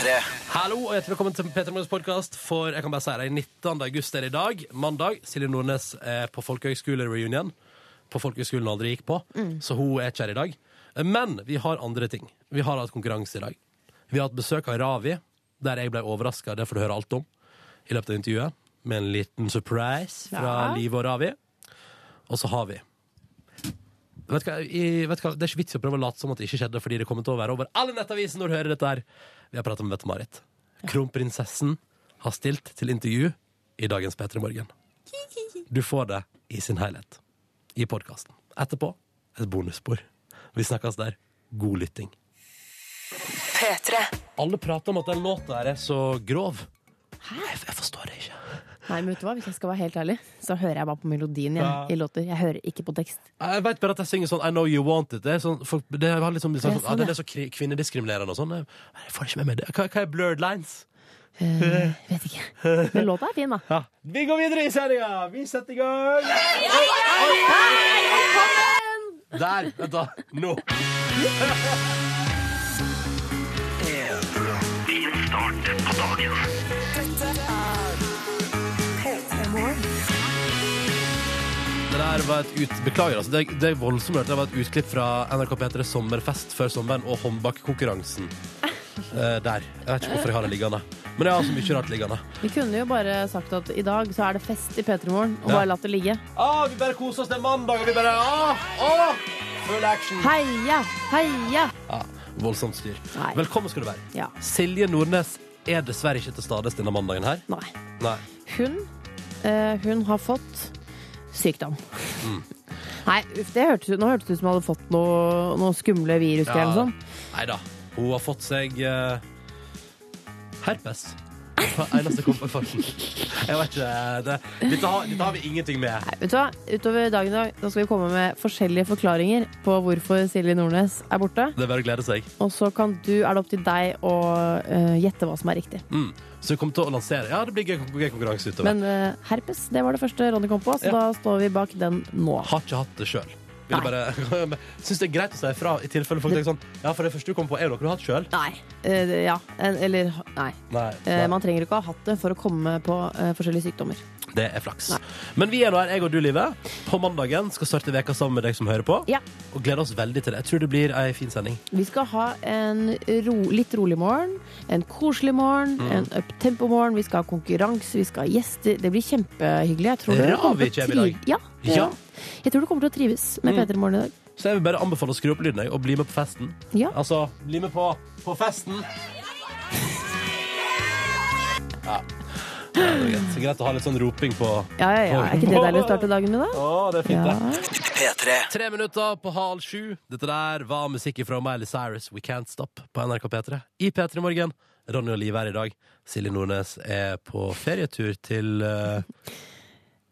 P3. Hallo og hjertelig velkommen til Peter Morgens podkast. For jeg kan bare si det, 19. august er det i dag. Mandag. Silje Nordnes er på folkehøgskole-reunion. På folkehøgskolen hun aldri gikk på. Så hun er ikke her i dag. Men vi har andre ting. Vi har hatt konkurranse i dag. Vi har hatt besøk av Ravi, der jeg ble overraska. Det får du høre alt om i løpet av intervjuet. Med en liten surprise fra Ja. Liv og Ravi. Og så har vi Vet hva, i, vet hva, Det er ikke vits i å prøve å late som at det ikke skjedde, fordi det kommer til å være over alle nettaviser når du hører dette her. Vi har pratet med Mette-Marit. Kronprinsessen har stilt til intervju i dagens P3 Morgen. Du får det i sin helhet i podkasten. Etterpå et bonusspor. Vi snakkes der. God lytting. Alle prater om at den låta her er så grov. Jeg, jeg forstår det ikke. Nei, men vet du hva? Hvis jeg skal være helt ærlig, så hører jeg bare på melodien jeg, Ja. i låter. Jeg hører ikke på tekst. Jeg vet bare at jeg synger sånn I know you want it. Det er, sånn, folk, det er liksom, sånn, sånn, sånn, ja, den er så kri- kvinnediskriminerende og sånn. Jeg, jeg får ikke med meg det. Hva, hva er blurred lines? Uh, vet ikke. Men låta er fin, da. Ja. Vi går videre i sendinga! Vi setter i gang! Der! Vent, da. Nå. Det der var et ut... Beklager, altså. Det, det er voldsomt hørt. Det var et utklipp fra NRK P3 Sommerfest før sommeren og håndbakkonkurransen. Eh, der. Jeg vet ikke hvorfor jeg har det liggende. Men jeg har så mye rart liggende. Vi kunne jo bare sagt at i dag så er det fest i P3 Morgen, og Ja. bare latt det ligge. Ah, vi bare koser oss. Det er mandag, og vi bare ah, ah, Full action. Heia! Heia! Ja, voldsomt styr. Nei. Velkommen skal du være. Ja. Silje Nordnes er dessverre ikke til stades denne mandagen her. Nei. Nei. Hun, eh, hun har fått sykdom. Mm. Nei, det hørtes, nå hørtes det ut som hun hadde fått noe, noe skumle virus Ja. eller noe. Nei da. Hun har fått seg eh, herpes. Eneste jeg kom på i farten. Jeg vet ikke det, dette, har, dette har vi ingenting med. Nei, vet du hva? Utover dagen i dag da skal vi komme med forskjellige forklaringer på hvorfor Silje Nordnes er borte. Det er bare å glede seg. Og så kan du, er det opp til deg å eh, gjette hva som er riktig. Mm. Så vi kommer til å lansere Ja, det blir gøy, gøy konkurranse utover. Men eh, herpes, det var det første Ronny kom på, så Ja. da står vi bak den nå. har ikke hatt det sjøl. Nei. Syns det er greit å si ifra i tilfelle folk tenker sånn Ja, for det første du kom på, er jo noe du har hatt sjøl. Nei. eh, ja. en- Eller nei. Nei. Eh, man trenger ikke å ha hatt det for å komme på eh, forskjellige sykdommer. Det er flaks. Nei. Men vi er nå her, jeg og du, Live. På mandagen skal starte veka sammen med deg som hører på. Ja. Og gleder oss veldig til det. Jeg tror det blir ei fin sending. Vi skal ha en ro, litt rolig morgen, en koselig morgen, Mm. en uptempo-morgen. Vi skal ha konkurranse, vi skal ha gjester. Det blir kjempehyggelig. Jeg tror du kommer til å kommer i dag. trive- Ja, Ja. jeg. Jeg tror du kommer til å trives med Mm. P3 Morgen i dag. Så jeg vil bare anbefale å skru opp lyden og bli med på festen. Ja. Altså, bli med på, på festen! Ja. Ja, det er greit. greit å ha litt sånn roping på Ja, ja, ja. Er ikke det deilig å starte dagen med, da? Å, det er fint, Ja. det. P3. Tre minutter på halv sju. Dette der var musikk fra Miley Cyrus, We Can't Stop, på NRK P3. I P3 Morgen. Ronny og Liv er i dag. Silje Nordnes er på ferietur til uh...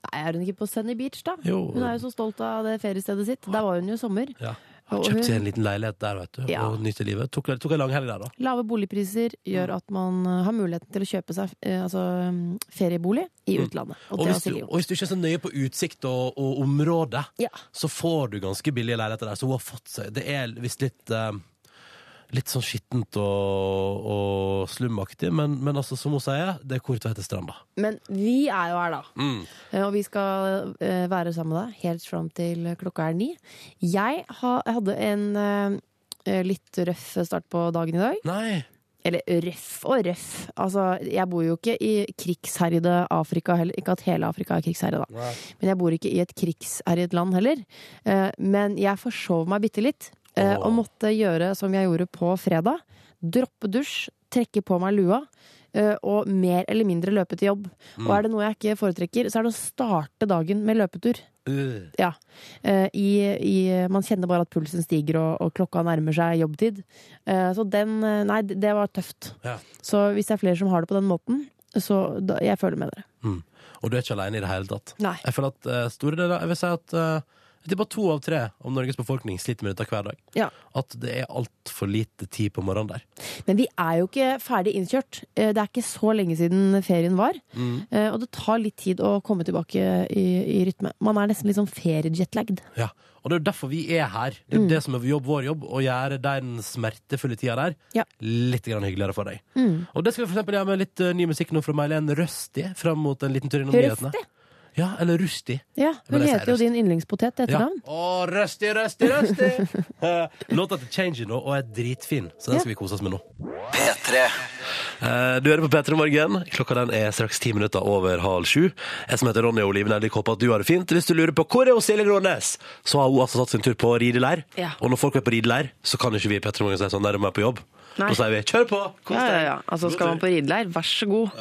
Nei, Er hun ikke på Sunny Beach, da? Jo. Hun er jo så stolt av det feriestedet sitt. Der var hun jo i sommer. Ja. Har kjøpt seg en liten leilighet der, vet du, Ja. og nyter livet. Tok, tok en langhelg der, da. Lave boligpriser gjør at man eh, har muligheten til å kjøpe seg eh, altså, mm, feriebolig i utlandet. Og Og hvis, du, og hvis du ikke er så nøye på utsikt og, og område, Ja. så får du ganske billige leiligheter der. Så hun har fått seg Det er visst litt eh, Litt sånn skittent og, og slumaktig, men, men altså, som hun sier, det er kort vei til stranda. Men vi er jo her, da. Mm. Eh, Og vi skal eh, være sammen med deg helt fram til klokka er ni. Jeg, hadde en eh, litt røff start på dagen i dag. Nei. Eller røff og røff. Altså, jeg bor jo ikke i krigsherjede Afrika heller. Ikke at hele Afrika er krigsherjet, da. Nei. Men jeg bor ikke i et krigsherjet land heller. Men jeg forsov meg bitte litt, eh, og måtte gjøre som jeg gjorde på fredag. Droppe dusj, trekke på meg lua, eh, og mer eller mindre løpe til jobb. Mm. Og er det noe jeg ikke foretrekker, så er det å starte dagen med løpetur. Uh. Ja. Eh, I, i, man kjenner bare at pulsen stiger, og, og klokka nærmer seg jobbtid. Eh, Så den Nei, det var tøft. Ja. Så hvis det er flere som har det på den måten, så da, jeg føler med dere. Mm. Og du er ikke alene i det hele tatt. Nei. Jeg føler at store deler Jeg vil si at eh, Jeg tipper to av tre om Norges befolkning sliter med dette hver dag. Ja. At det er altfor lite tid på morgenen der. Men vi er jo ikke ferdig innkjørt. Eh, Det er ikke så lenge siden ferien var. Mm. Eh, Og det tar litt tid å komme tilbake i, i rytme. Man er nesten litt sånn feriejetlagd. Ja. Og det er derfor vi er her. Det er jo det som er jobb, vår jobb, å gjøre den smertefulle tida der Ja. litt hyggeligere for deg. Og det skal vi for eksempel gjøre med litt eh, ny musikk nå fra May-Len Røsti fram mot en liten tur innom nyhetene. Ja, eller Rusti. Ja, hun heter jo din yndlingspotet til Ja. etternavn. Å, Rusty, Rusty, Rusty! Låta til Change nå, og er dritfin, så den Ja. skal vi kose oss med nå. P3. Eh, Du hører på P3 Morgen. Klokka den er straks ti minutter over halv sju. Jeg som heter Ronny Oliven Ellik, håper at du har det fint. Hvis du lurer på hvor er hun Silje Grånes, så har hun altså tatt sin tur på rideleir. Ja. Og når folk er på rideleir, så kan ikke vi i P3 Morgen si sånn der de er på jobb. Nei. Da sier vi kjør på! Kos Ja, ja, ja. Altså, skal man på rideleir, vær så god.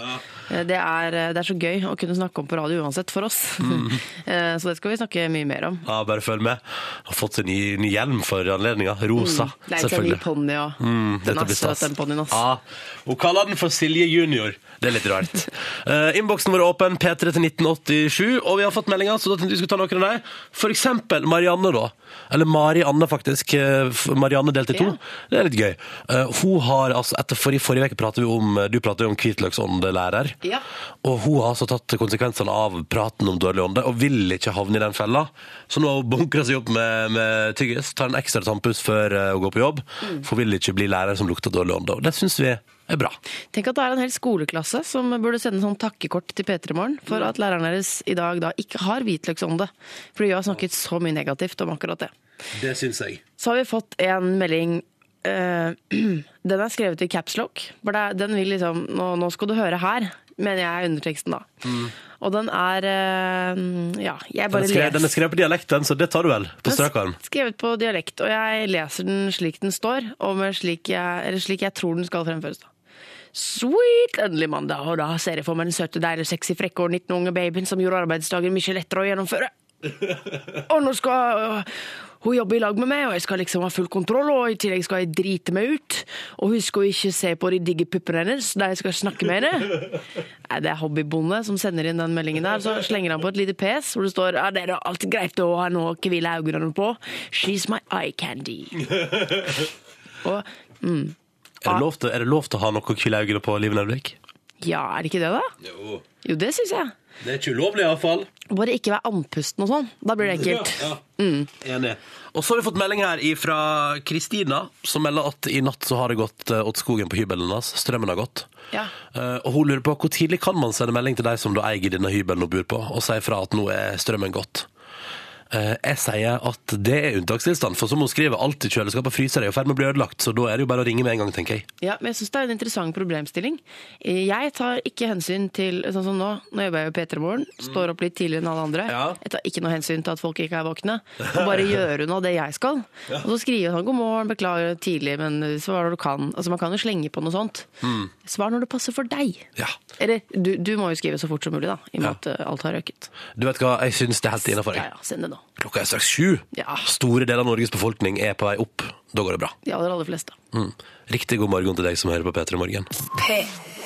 Eh, Det, er, det er så gøy å kunne snakke om på radio uansett, for oss. Mm. Eh, så det skal vi snakke mye mer om. Ja, bare følg med. Har fått seg ny, ny hjelm for anledninga. Rosa, Det er ikke en ny ponni òg. Mm, Den er søt, den ponnien. Ja, hun kaller den for Silje Junior. Det er litt rart. Uh, Innboksen vår er åpen, P3 til 1987, og vi har fått meldinger, så da tenkte vi skulle ta noen av dem. For eksempel Marianne, da. Eller Mari Anne, faktisk. Eh, Marianne delt i to. Ja. Det er litt gøy. Eh, hun har altså, etter forrige, forrige uke pratet vi om Du pratet jo om hvitløksåndelærer. Ja. Og hun har altså tatt konsekvensene av praten om dårlig ånde, og vil ikke havne i den fella. Så nå har hun seg opp med, med tyggis, tar en ekstra tannpuss før eh, hun går på jobb. For hun vil ikke bli lærer som lukter dårlig ånde. Og det syns vi er bra. Tenk at det er en hel skoleklasse som burde sende sånn takkekort til P3 Morgen for at læreren deres i dag da ikke har hvitløksånde. For vi har snakket så mye negativt om akkurat det. Det syns jeg. Så har vi fått en melding eh, Den er skrevet i capslock. For det den vil liksom nå, nå skal du høre her, mener jeg er underteksten, da. Og den er uh, Ja, jeg bare den skrevet, den er skrevet på dialekten, så det tar du vel på strak arm. Skrevet på dialekt, og jeg leser den slik den står, og slik jeg, eller slik jeg tror den skal fremføres. da. Sweet, endelig mandag, og da ser jeg for meg den søte, deilige, sexy, frekke og 19 unge babyen som gjorde arbeidsdagen mye lettere å gjennomføre. Og nå skal hun jobber i lag med meg, og jeg skal liksom ha full kontroll, og i tillegg skal jeg drite meg ut. Og husk å ikke se på de digge puppene hennes da jeg skal snakke med henne. Nei, det er hobbybonde som sender inn den meldingen der. Så slenger han på et lite pes hvor det står ja, det er alltid greit å ha noe å hvile øynene på. She's my eye candy. Og mm, Er det, lov til, er det lov til å ha noe å hvile øynene på, Liv Nelvik? ja, er det ikke det, da? Jo. Jo, det syns jeg. Det er ikke ulovlig, iallfall. Bare ikke være andpusten og sånn. Da blir det ekkelt. Enig. Og så har vi fått melding her fra Kristina, som melder at i natt så har det gått eh, åt skogen på hybelen hans. Strømmen har gått. Ja. Uh, og hun lurer på hvor tidlig kan man sende melding til de som da eier denne hybelen hun bor på, og si fra at nå er strømmen gått. Eh, jeg sier at det er unntakstilstand, for som hun skriver, alt i kjøleskapet fryser er i ferd med å bli ødelagt, så da er det jo bare å ringe med en gang, tenker jeg. Ja, men jeg syns det er en interessant problemstilling. Jeg tar ikke hensyn til Sånn som nå, nå jobber jeg jo P3 Morgen, står opp litt tidligere enn alle andre. Ja. Jeg tar ikke noe hensyn til at folk ikke er våkne. Og bare gjør unna det jeg skal. Og så skriver sånn 'god morgen, beklager tidlig, men svar når du kan'. Altså Man kan jo slenge på noe sånt. Svar når det passer for deg. Ja. Eller du, du må jo skrive så fort som mulig, da, i og med Ja. at eh, alt har røket. Du vet hva, jeg syns det er helt innafor. Ja ja, send det nå. Klokka er straks sju. Ja. Store deler av Norges befolkning er på vei opp. Da går det bra. De aller, aller fleste. Mm. Riktig god morgen til deg som hører på P3 Morgen. P3.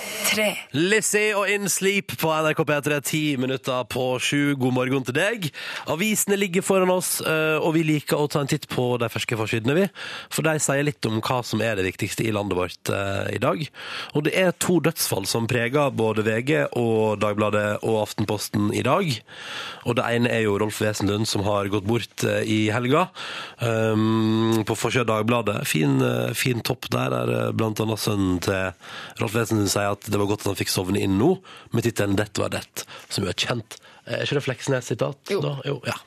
Lizzie og In Sleep på NRK P3, ti minutter på sju. God morgen til deg. Avisene ligger foran oss, eh, og vi liker å ta en titt på de ferske forsidene, vi. For de sier litt om hva som er det viktigste i landet vårt eh, i dag. Og det er to dødsfall som preger både VG og Dagbladet og Aftenposten i dag. Og det ene er jo Rolf Wesenlund som har gått bort eh, i helga. Um, på forsida Dagbladet. Fin, fin topp der, der blant annet sønnen til Rolf Wesenlund sier at det var godt at han fikk sovne inn nå, med tittelen 'Dette var dett', som jo er kjent. Eh, Er ikke det Fleksnes-sitat? Jo. da? jo. Ja.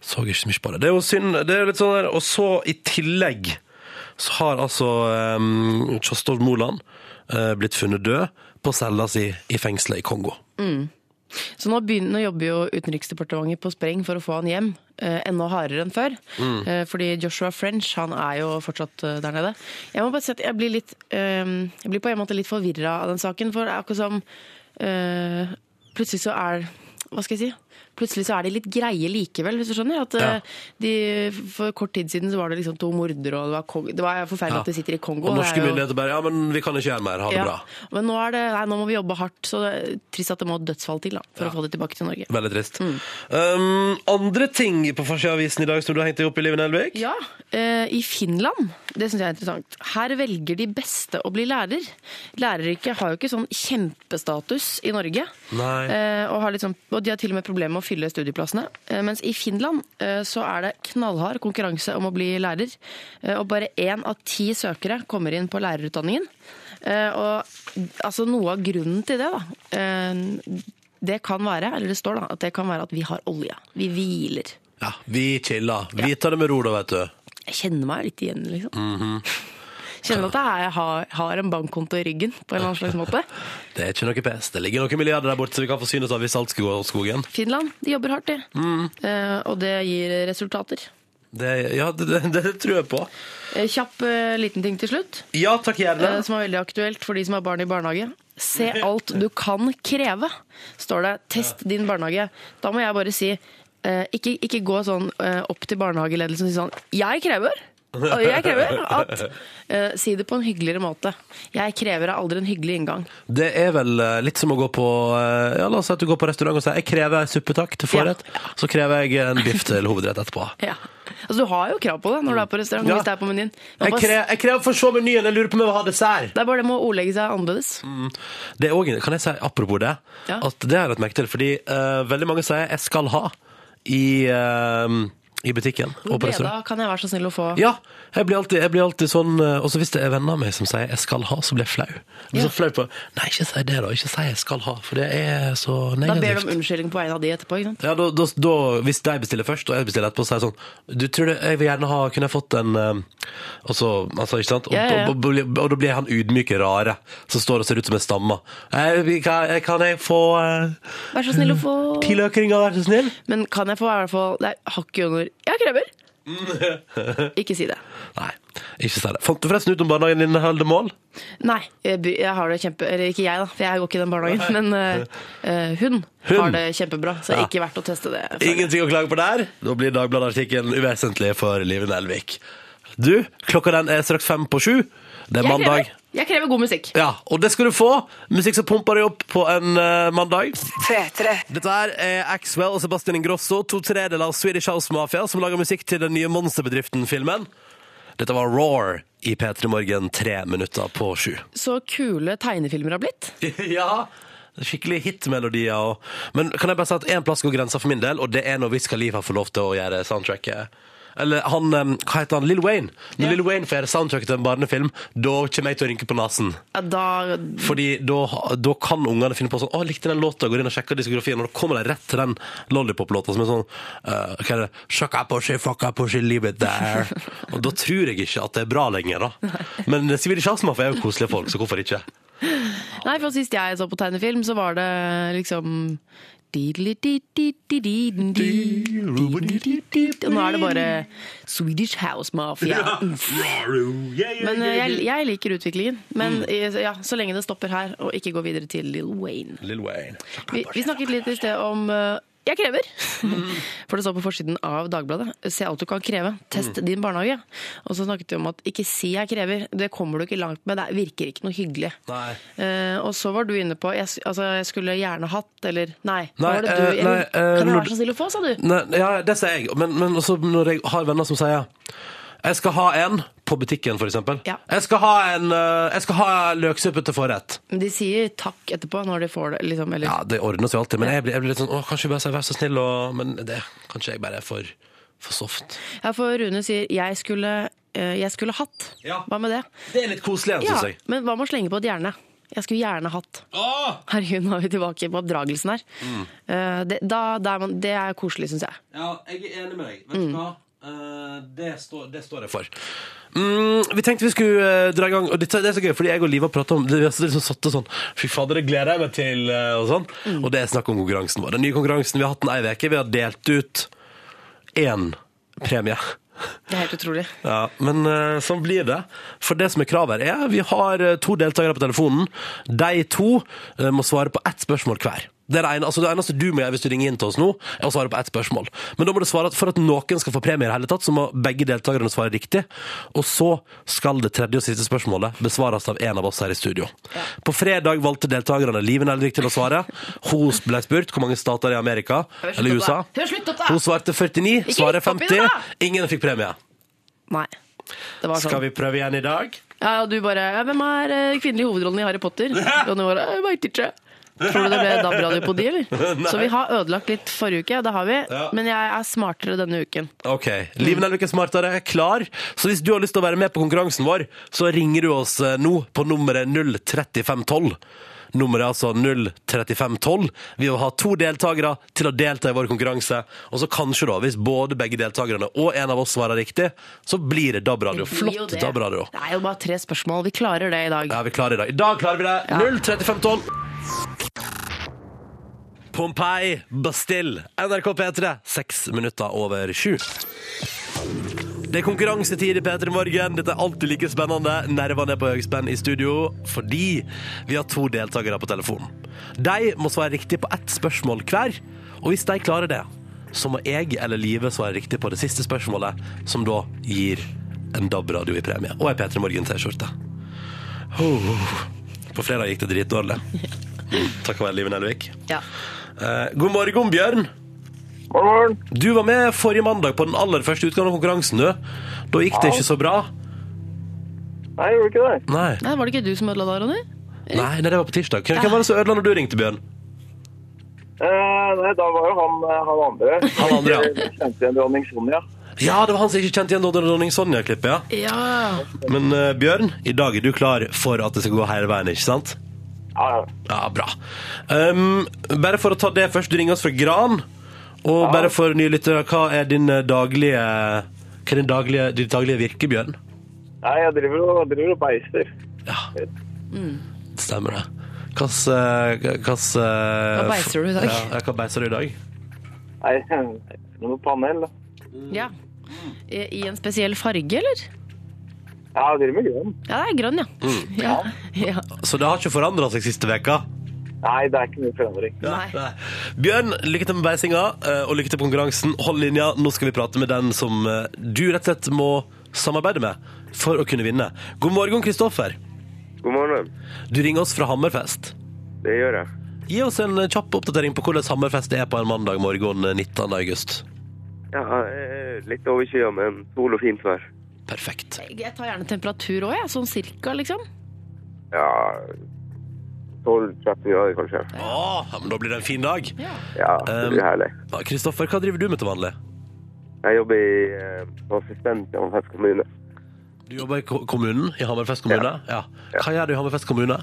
Så ikke så mye på det. Det er jo synd. Det er litt sånn der. Og så i tillegg så har altså um, Kjostolv Moland uh, blitt funnet død på cella si i fengselet i Kongo. Så nå, begynner, nå jobber jo Utenriksdepartementet på spreng for å få han hjem. Eh, enda hardere enn før. Eh, fordi Joshua French han er jo fortsatt eh, der nede. Jeg må bare si at jeg blir litt eh, Jeg blir på en måte litt forvirra av den saken. For det er akkurat som eh, Plutselig så er Hva skal jeg si? Plutselig så er de litt greie likevel, hvis du skjønner. At Ja. eh, de, For kort tid siden så var det liksom to mordere, og det var, det var forferdelig Ja. at de sitter i Kongo. Og norske er jo- myndigheter bare Ja, men vi kan ikke gjøre mer. Ha det ja. bra. Men nå, er det, nei, nå må vi jobbe hardt, så det er trist at det må dødsfall til da, for å få det tilbake til Norge. Veldig trist. Mm. Um, andre ting på Forsida-avisen i dag som du har hengt deg opp i, Liven Elvik? Ja, uh, I Finland, det syns jeg er interessant, her velger de beste å bli lærer. Læreryrket har jo ikke sånn kjempestatus i Norge. Eh, og, sånn, og de har til og med problemer med å fylle studieplassene. Eh, mens i Finland eh, så er det knallhard konkurranse om å bli lærer. Eh, og bare én av ti søkere kommer inn på lærerutdanningen. Og altså noe av grunnen til det, da det kan være, eller det står da, at det kan være at vi har olje. Vi hviler. Ja, vi chiller. Vi tar det med ro, da, vet du. Jeg kjenner meg litt igjen, liksom. Mhm. Kjenner at jeg har, har en bankkonto i ryggen, på en eller annen slags måte. Det er ikke noe pes. Det ligger noen milliarder der borte som vi kan forsyne oss av hvis alt skal gå av skogen. Finland, de jobber hardt, de. Mm. Eh, og det gir resultater. Det, ja, det, det, det tror jeg på. Eh, kjapp eh, liten ting til slutt, Ja, takk gjerne. eh, som er veldig aktuelt for de som har barn i barnehage. Se alt du kan kreve, står det. Test din barnehage. Da må jeg bare si, eh, ikke, ikke gå sånn opp til barnehageledelsen og si sånn Jeg krever! Og jeg krever at uh, Si det på en hyggeligere måte. Jeg krever er aldri en hyggelig inngang. Det er vel eh, litt som å gå på eh, Ja, La oss si at du går på restaurant og sier 'jeg krever en suppe takk til forrett'. Så krever jeg en biff til hovedrett etterpå. Ja. Altså, du har jo krav på det når du er på restaurant. Ja. hvis det er på menyen. Man Jeg bare- jeg krever å få se menyen, jeg lurer på om jeg vil ha dessert. Det er bare det med å ordlegge seg annerledes. Det er også, kan jeg si apropos det, Ja. at det har jeg lagt merke til, fordi eh, veldig mange sier 'jeg skal ha' i, eh, i butikken på restaurant. Breda kan jeg være så snill å få. Ja, jeg blir alltid, jeg blir alltid sånn Og så hvis det er venner av meg som sier 'jeg skal ha', så blir jeg flau. Jeg blir Ja. så flau på Nei, ikke si det, da. Ikke si 'jeg skal ha', for det er så negativt. Da ber du om unnskyldning på vegne av de etterpå. ikke sant? Ja, da, da, da, Hvis de bestiller først, og jeg bestiller etterpå, så sier jeg sånn Du tror det, jeg vil gjerne ha Kunne jeg fått en eh, Og så, altså, ikke sant? Og, Ja, ja, og, og, og, da blir han ydmyke rare, som står og ser ut som en stammer. Eh, kan, kan jeg få Vær så snill å få ti løkringer, vær så snill? Men kan jeg få i hvert fall Det er hakket under Jeg krever! Ikke si det. Nei, ikke si det. Fant du forresten ut om barnehagen din holder mål? Nei, jeg, by- jeg har det kjempe... Eller ikke jeg, da, for jeg går ikke i den barnehagen. Men eh, eh, hun, Hun? har det kjempebra, så det er Ja. ikke verdt å teste det. føler. Ingenting å klage på der. Da blir Dagbladet-artikkelen uvesentlig for Live Nelvik. Du, klokka den er straks fem på sju. Det er Jeg mandag. Jeg krever god musikk. Ja, og det skal du få. Musikk som pumper deg opp på en eh, mandag. P3. Dette her er Axwell og Sebastian Ingrosso, to tredeler av Swedish House Mafia, som lager musikk til den nye Monsterbedriften-filmen. Dette var Roar i P3 Morgen tre minutter på sju. Så kule tegnefilmer har blitt. ja, skikkelig hitmelodier. Og... Men kan jeg bare si at én plass går grensa for min del, og det er når Wiz Khalifa får lov til å gjøre soundtracket. Eller han, hva heter han, Lill Wayne. Når Ja. Lill Wayne får gjøre soundtracket til en barnefilm, da kommer jeg til å rynke på nesen. Ja, da Fordi da, da kan ungene finne på sånn Å, jeg likte den låta, går inn og sjekker diskografien, og da kommer de rett til den Lollipop-låta som er sånn uh, Hva er det? Shaka pussy, fucka pushy, leave it there. og da tror jeg ikke at det er bra lenger, da. Men Swedish Sjasmaf er jo koselige folk, så hvorfor ikke? Nei, for sist jeg så på tegnefilm, så var det liksom Og nå er det bare Swedish House Mafia. Men jeg, jeg liker utviklingen. Men ja, så lenge det stopper her, og ikke går videre til Lill Wayne. Vi, vi snakket litt i sted om jeg krever! For det står på forsiden av Dagbladet. Se alt du kan kreve. Test din barnehage. Og så snakket vi om at ikke si jeg krever. Det kommer du ikke langt med. Det virker ikke noe hyggelig. Eh, og så var du inne på jeg, altså, jeg skulle gjerne hatt, eller Nei. Nei, var det du, Uh, nei, uh, kan jeg være så snill å få, sa du? Nei, ja, det sier jeg. Men, men også når jeg har venner som sier Jeg skal ha en på butikken, eksempel. Ja. Jeg skal ha en eh, Jeg skal ha løksuppe til forrett. Men De sier takk etterpå når de får det, liksom. Eller, Ja, det ordner seg alltid, men jeg blir, jeg blir litt sånn Å, kanskje bare si vær så snill, og Men det kanskje jeg bare er for, for soft. Ja, for Rune sier jeg skulle, eh, jeg skulle hatt. Ja. Hva med det? Det er litt koselig igjen, Ja, syns jeg. men hva med å slenge på et gjerne? Jeg skulle gjerne hatt. Herregud, nå er vi tilbake på oppdragelsen her. Mm. Eh, det, da, da er man, det er koselig, syns jeg. Ja, jeg er enig med deg. Vet du hva? Eh, det, står, det står jeg for. Mm, vi tenkte vi skulle eh, dra i gang, og det, det er så gøy, fordi jeg og Liv har pratet om det. Vi har liksom satt det sånn Fy fader, det gleder jeg meg til, eh, og sånn. Og det er snakk om konkurransen vår. Den nye konkurransen, vi har hatt den ei uke. Vi har delt ut én premie. Det er helt utrolig. Ja, men uh, sånn blir det. For det som er kravet her, er vi har to deltakere på telefonen. De to uh, må svare på ett spørsmål hver. Det, det, ene, altså det eneste du må gjøre hvis du ringer inn til oss nå, er å svare på ett spørsmål. Men da må du svare at for at noen skal få premie i det hele tatt, så må begge deltakerne svare riktig. Og så skal det tredje og siste spørsmålet besvares av en av oss her i studio. På fredag valgte deltakerne Live Nelvik til å svare. Hun ble spurt hvor mange stater i Amerika, eller USA. Hun svarte 49, svaret rikk opp i 50. Ingen fikk premie. Nei. Det var sånn. Skal vi prøve igjen i dag? Ja, og du bare ja, Hvem er eh, kvinnelig hovedrollen i Harry Potter? Og nå bare Jeg veit ikke. Tror du det ble DAB-radio på de, eller? Så vi har ødelagt litt forrige uke, det har vi. Ja. Men jeg er smartere denne uken. Ok, liven er ikke smartere, er klar. Så hvis du har lyst til å være med på konkurransen vår, så ringer du oss eh, nå på nummeret 03512. Nummeret er altså 03512. Vi vil ha to deltakere til å delta i vår konkurranse. Og så kanskje, da, hvis både begge deltakerne og en av oss svarer riktig, så blir det DAB-radio. Flott. DAB-radio. Det er jo bare tre spørsmål. Vi klarer det i dag. Ja, vi klarer det. I dag klarer vi det. Ja. 03512. Pompeii, Bastille, NRK P3, seks minutter over sju. Det er konkurransetid i P3 Morgen. Dette er alltid like spennende. Nervene er på høyspenn i studio fordi vi har to deltakere på telefonen. De må svare riktig på ett spørsmål hver, og hvis de klarer det, så må jeg eller Live svare riktig på det siste spørsmålet, som da gir en DAB-radio i premie. Og ei P3 Morgen-T-skjorte. Oh. På fredag gikk det dritdårlig. Takk for det, Live Nelvik. Ja. Eh, god morgen, Bjørn. God morgen. Du var med forrige mandag på den aller første utgaven av konkurransen. du. Da gikk det ikke så bra. Nei, gjorde ikke det. Nei, Nei, Var det ikke du som ødela da, Ronny? nei, nei det var på tirsdag. Hvem hvem var det som ødela når du ringte, Bjørn? Eh, nei, da var jo han, eh, han andre. Han andre, ja. Jeg Kjente igjen dronning Sonja. Ja, det var han som ikke kjente igjen dronning Sonja-klippet, ja. Ja. Men eh, Bjørn, i dag er du klar for at det skal gå hele veien, ikke sant? Ja, ja. Ja, bra. Um, bare for å ta det først, du ringer oss fra Gran. Og bare for nye lyttere, hva er din eh, daglige Hva er din daglige, din daglige virke, Bjørn? Nei, jeg driver og, driver og beister. Ja, stemmer det. Hvilken Hva beiser du i dag? Ja, hva beiser du i dag? Nei, noe panel. da. ja. I, I en spesiell farge, eller? Ja, jeg driver med grønn. Ja, det er grønn, ja. Mm. ja. ja. Så det har ikke forandra seg siste veka? Nei, det er ikke mye forandring. Nei. Bjørn, lykke til med beisinga, eh, og lykke til på konkurransen. Hold linja, nå skal vi prate med den som eh, du rett og slett må samarbeide med for å kunne vinne. God morgen, Kristoffer. God morgen. Du ringer oss fra Hammerfest. Det gjør jeg. Gi oss en eh, kjapp oppdatering på hvordan Hammerfest er på en mandag morgen eh, 19. august. Ja, litt overskyet, men sol og fint vær. Perfekt. Jeg tar gjerne temperatur òg, jeg. Sånn cirka, liksom. Ja 12-13 grader, kanskje. Åh, ja, men da blir det en fin dag. Ja. Ja, det Um, blir herlig. Kristoffer, Kristoffer, hva driver du med til vanlig? Jeg jobber i, uh, assistent i Hammerfest kommune. Du jobber i ko- kommunen, i Hammerfest kommune? Ja. Hva gjør du i Hammerfest kommune?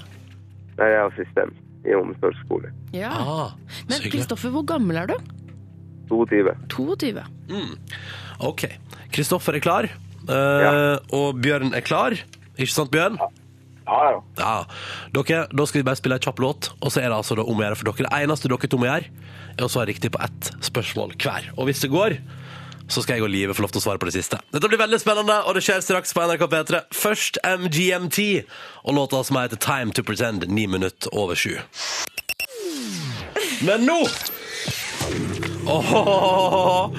Jeg er assistent i omsorgsskole. ja. Ah, Men. Kristoffer, hvor gammel er du? 22. 22. Mm. Ok. Kristoffer er klar, eh, og Bjørn er klar. Ikke sant, Bjørn? Ja, ja. Ja. Dere, da skal vi bare spille en kjapp låt, og så er det altså da om å gjøre for dere. Det eneste dere to må gjøre, er å svare riktig på ett spørsmål hver. Og hvis det går, så skal jeg og Live få lov til å svare på det siste. Dette blir veldig spennende, og det skjer straks på NRK P3. Først MGMT, og låta som heter Time to Pretend, ni minutter over sju. Men nå Åh,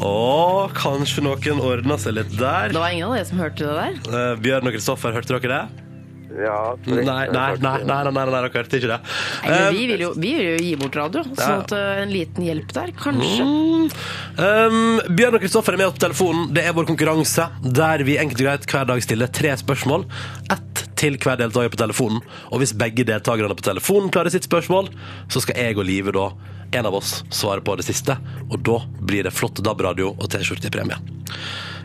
åh, kanskje noen ordna seg litt der. Det var ingen av dere som hørte det der? Eh, Bjørn og Kristoffer, hørte dere det? Ja, Nei, nei, nei, nei, nei, nei, nei, dere hørte ikke det. Nei, men vi vil jo, vi vil jo gi bort radio, sånn at eh, en liten hjelp der, kanskje. um, Bjørn og Kristoffer er med oss på telefonen. Det er vår konkurranse der vi enkelt og greit hver dag stiller tre spørsmål. Ett til hver deltaker på telefonen. Og hvis begge deltakerne på telefonen klarer sitt spørsmål, så skal jeg og Live da, en av oss, svare på det siste. Og da blir det flott DAB-radio og T-skjorte i premie.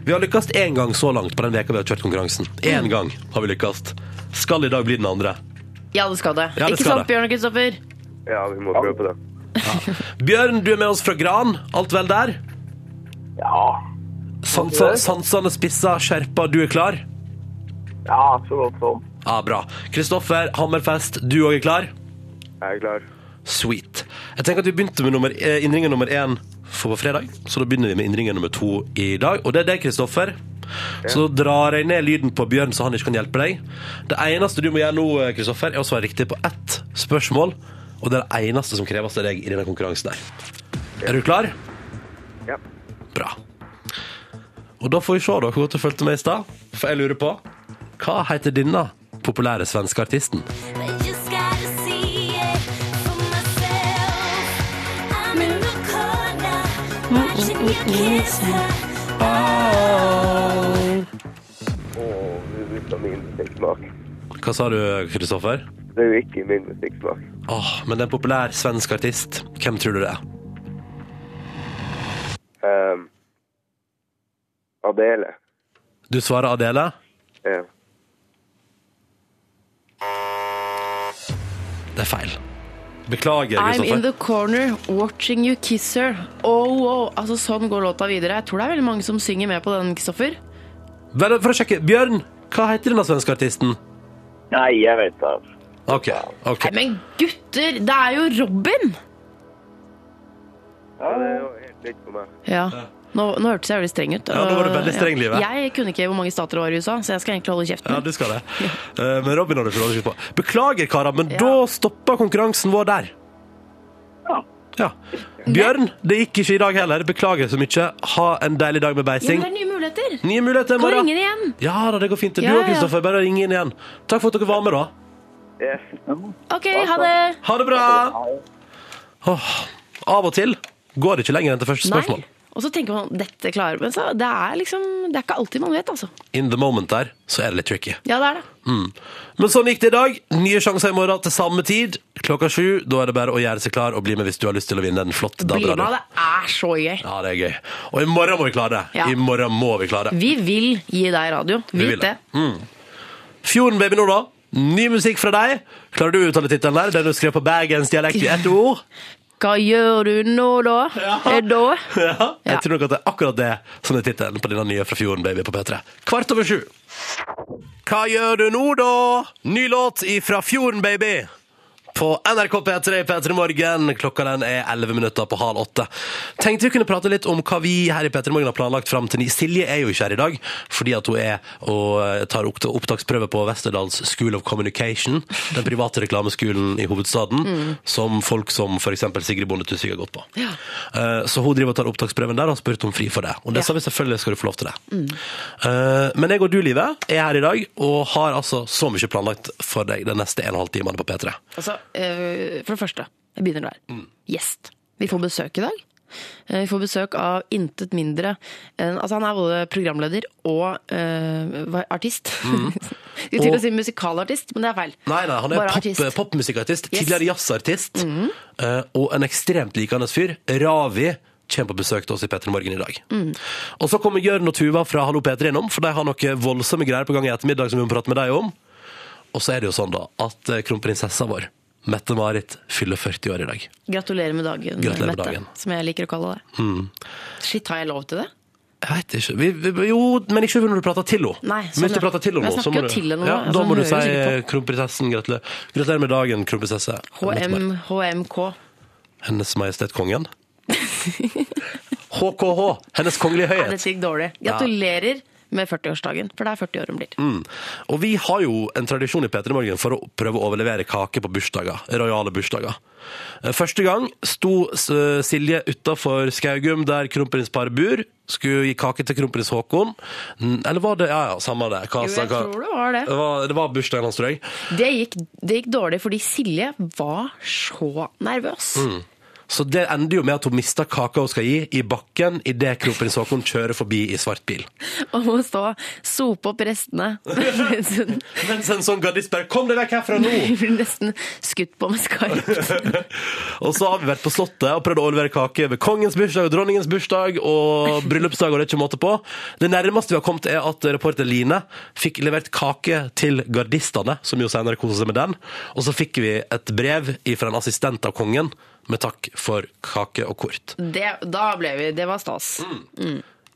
Vi har lykkes én gang så langt på den veka vi har kjørt konkurransen. Én gang har vi lykkes. Skal i dag bli den andre. Ja, det skal det. Ja, det Ikke skal sant, det. Bjørn og Kristoffer? Ja, vi må prøve på det. Bjørn, du er med oss fra Gran. Alt vel der? Ja, Sansa, sansene spissa, skjerpa, du er klar? ja så godt sånn. Ja, bra. Kristoffer, Hammerfest, du òg er klar? Jeg er klar. Sweet. Jeg tenker at Vi begynte med nummer, eh, innringer nummer én for på fredag, så da begynner vi med innringer nummer to i dag. Og det er deg, Kristoffer. Så da drar jeg ned lyden på Bjørn, så han ikke kan hjelpe deg. Det eneste du må gjøre nå, eh, Kristoffer, er å svare riktig på ett spørsmål Og det er det eneste som kreves av deg i denne konkurransen her. Er du klar? Ja. Bra. Og da får vi se da hvor godt du fulgte med i stad. For jeg lurer på hva heter denne populære svenske artisten? Hva sa du, Kristoffer? Det er jo ikke min musikksmak. Åh, men det er en populær svensk artist. Hvem tror du det er? Um, Adele. Du svarer Adele. Ja. Det er feil. Beklager, I'm in the corner watching you kiss her. Oh, oh. Altså, sånn går låta videre. Jeg tror det er veldig mange som synger med på den, Kristoffer. Vel, For å sjekke. Bjørn, hva heter denne svenske artisten? Nei, jeg vet det. OK. ok. Nei, men gutter, det er jo Robin! ja, det er jo helt likt for meg. Ja. Nå, nå hørtes jeg veldig streng ut. Ja, nå var du veldig streng, livet. Jeg kunne ikke hvor mange stater det var i USA, så jeg skal egentlig holde kjeften. Ja, du skal det. Eh, Men Robin har du ikke lov på. Beklager, karer, men da stoppa konkurransen vår der. Ja. Ja. Bjørn, det gikk ikke i dag heller. Beklager så mye. Ha en deilig dag med Ja, beising. men det er nye muligheter. Nye muligheter Kan ringe inn igjen. Ja da, det går fint. Du Ja, og. Kristoffer, bare ring inn igjen. Takk for at dere var med, da. Yes. OK, ha det. Ha det bra! Åh, av og til går det ikke lenger enn til første spørsmål. Nei. Og så tenker man dette klarer men så det er liksom Det er ikke alltid man vet, altså. In the moment der, så er det litt tricky. Ja, det er det. Mm. Men sånn gikk det i dag. Nye sjanser i morgen til samme tid. Klokka sju. Da er det bare å gjøre seg klar og bli med hvis du har lyst til å vinne en flott Bli med, det er så gøy. Ja, det er gøy. Og i morgen må vi klare det. Ja. I morgen må vi klare det. Vi vil gi deg radio. Vi vil Vit det. Fjorden Baby nå, da. Ny musikk fra deg. Klarer du å uttale tittelen der? Den du skrev på bergensdialekt i ett ord? Hva gjør du nå, da? Eh, Da? Ja. Jeg tror nok at det er akkurat det som er tittelen på denne nye fra Fjorden Baby på P3. Kvart over sju. Hva gjør du nå, da? Ny låt fra Fjorden Baby. På NRK P3 P3 Morgen. Klokka den er 11 minutter på halv åtte. Tenkte vi kunne prate litt om hva vi her i P3 Morgen har planlagt fram til ni. Silje er jo ikke her i dag, fordi at hun er og eh, tar opptaksprøve på Westerdals School of Communication, den private reklameskolen i hovedstaden, som folk som f.eks. Sigrid Bonde Tusvik har gått på. Ja. Så hun driver og tar opptaksprøven der og har spurt om fri for det. Og det sa vi selvfølgelig skal du få lov til det. Mm. Men jeg og du, Live, er her i dag og har altså så mye planlagt for deg den neste en og en halv time på P3. Altså, eh, for det første, jeg begynner der. Mm. Gjest. Vi får besøk i dag. Eh, Vi får besøk av intet mindre enn Altså, han er både programleder og uh, artist. Mm. skulle til Mm. Å si musikalartist, men det er feil. Nei, nei, han er popmusikartist. pop, Yes. Tidligere jazzartist, eh, og en ekstremt likende fyr. Ravi kommer på besøk til oss i P3 Morgen i dag. Mm. Og så kommer Jørn og Tuva fra Hallo P3 innom, for de har noen voldsomme greier på gang i ettermiddag som vi må prate med deg om. Og så er det jo sånn da, at eh, kronprinsessa vår, Mette-Marit, fyller 40 år i dag. Gratulerer med dagen, Gratulerer med Mette, dagen. som jeg liker å kalle deg. Shit, har jeg lov til det? Jeg vet ikke. Vi, vi, jo, men ikke når du prater til henne. Nei, sånn. ja. prater til henne jeg snakker du jo til henne nå, ja, altså, Da må du si kronprinsessen gratulerer. Gratulerer med dagen, kronprinsesse. HM, HMK. Hennes Majestet Kongen. HKH, Hennes Kongelige Høyhet. Høyhet. dette gikk dårlig. Gratulerer med 40-årsdagen, for det er 40 år hun blir. Mm. Og vi har jo en tradisjon i P3 Morgen for å prøve å overlevere kake på bursdager. Rojale bursdager. Eh, Første gang sto eh, Silje utafor Skaugum, der kronprinsparet bor. Skulle gi kake til kronprins Haakon. Eller var det Ja ja, samme det. Hva, Jo, jeg hva- tror det var det. Det var, det var bursdagen hans, tror jeg. Det gikk, det gikk dårlig fordi Silje var så nervøs. Mm. Så det ender jo med at hun mister kaka hun skal gi, i bakken idet kronprins Haakon kjører forbi i svart bil. Og må stå sope opp restene. Mens en sånn gardist bare 'Kom deg vekk herfra nå!' blir nesten skutt på med skarpt. Og så har vi vært på Slottet og prøvd å overlevere kake ved kongens bursdag og dronningens bursdag og bryllupsdag, og det er ikke måte på. Det nærmeste vi har kommet, er at reporter Line fikk levert kake til gardistene, som jo senere koser seg med den. Og så fikk vi et brev fra en assistent av kongen med takk for kake og kort. Det, da ble vi Det var stas.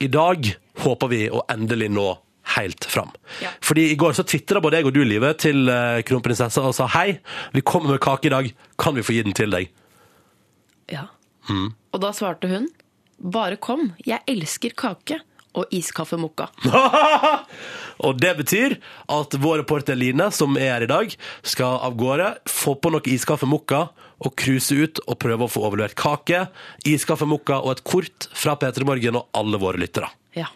I dag håper vi å endelig nå helt fram. Ja. Fordi i går så tvitra både jeg og du, Live, til eh, kronprinsessa og sa hei, vi kommer med kake i dag, kan vi få gi den til deg? Ja. Mm. Og da svarte hun bare kom, jeg elsker kake og iskaffe mokka. og det betyr at vår reporter Line, som er her i dag, skal av gårde, få på noe iskaffe å cruise ut og prøve å få overlevert kake, iskaffe mokka og et kort fra P3 Morgen og alle våre lyttere. Ja.